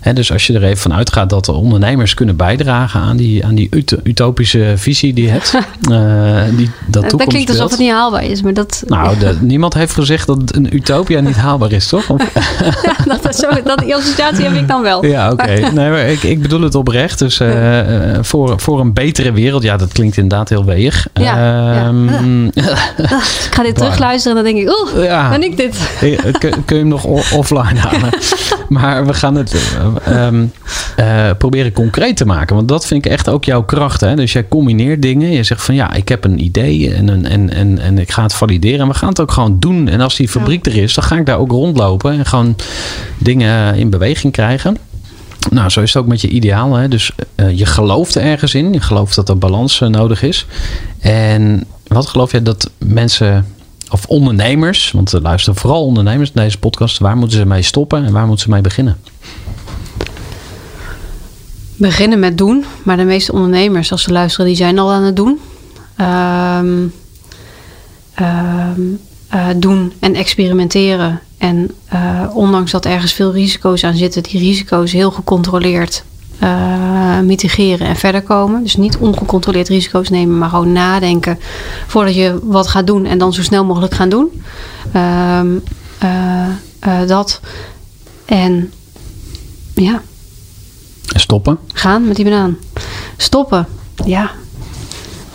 He, dus als je er even van uitgaat dat de ondernemers kunnen bijdragen aan die, aan die ut utopische visie die je hebt. uh, die, dat, dat klinkt alsof het niet haalbaar is, maar dat. Nou, de, niemand heeft gezegd dat een utopia niet haalbaar is, toch? ja, dat, is zo, dat, die associatie heb ik dan wel. Ja, oké. Okay. Nee, maar ik, ik bedoel het oprecht. Dus uh, voor, voor een betere wereld, ja, dat klinkt inderdaad heel weeg. Ja, um, ja. ik ga dit terugluisteren en dan denk ik, oeh, ben ik dit? kun, kun je hem nog offline halen? maar we gaan het um, uh, proberen concreet te maken. Want dat vind ik echt ook jouw kracht. Hè? Dus jij combineert dingen. Je zegt van ja, ik heb een idee en, en, en, en ik ga het valideren. En we gaan het ook gewoon doen. En als die fabriek ja. er is, dan ga ik daar ook rondlopen. En gewoon dingen in beweging krijgen. Nou, zo is het ook met je ideaal. Hè? Dus uh, je gelooft er ergens in. Je gelooft dat er balans uh, nodig is. En wat geloof je dat mensen of ondernemers, want er luisteren vooral ondernemers naar deze podcast, waar moeten ze mee stoppen en waar moeten ze mee beginnen? Beginnen met doen, maar de meeste ondernemers, als ze luisteren, die zijn al aan het doen. Um, um, uh, doen en experimenteren. En uh, ondanks dat ergens veel risico's aan zitten, die risico's heel gecontroleerd uh, mitigeren en verder komen. Dus niet ongecontroleerd risico's nemen, maar gewoon nadenken voordat je wat gaat doen en dan zo snel mogelijk gaan doen. Uh, dat. En ja. Stoppen? Gaan met die banaan. Stoppen, ja.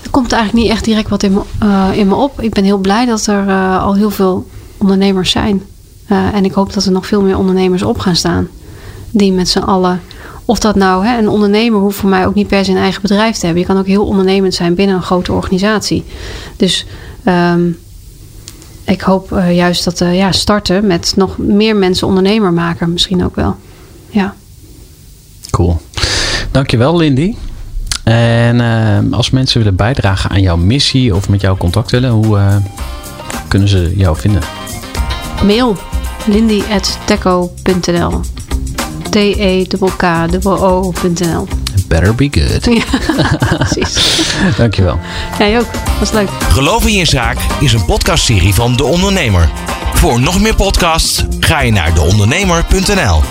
Er komt eigenlijk niet echt direct wat in me, in me op. Ik ben heel blij dat er al heel veel ondernemers zijn. en ik hoop dat er nog veel meer ondernemers op gaan staan. Die met z'n allen of dat nou, hè, een ondernemer hoeft voor mij ook niet per se een eigen bedrijf te hebben. Je kan ook heel ondernemend zijn binnen een grote organisatie. Dus um, ik hoop juist dat ja, starten met nog meer mensen ondernemer maken, misschien ook wel. Ja. Cool. Dankjewel, Lindy. En uh, als mensen willen bijdragen aan jouw missie of met jou contact willen, hoe kunnen ze jou vinden? Mail lindy.teco.nl T-E-K-K-O.nl. Better be good. Ja, precies. Dankjewel. Jij ook. Was leuk. Geloof in je zaak is een podcastserie van De Ondernemer. Voor nog meer podcasts ga je naar deondernemer.nl.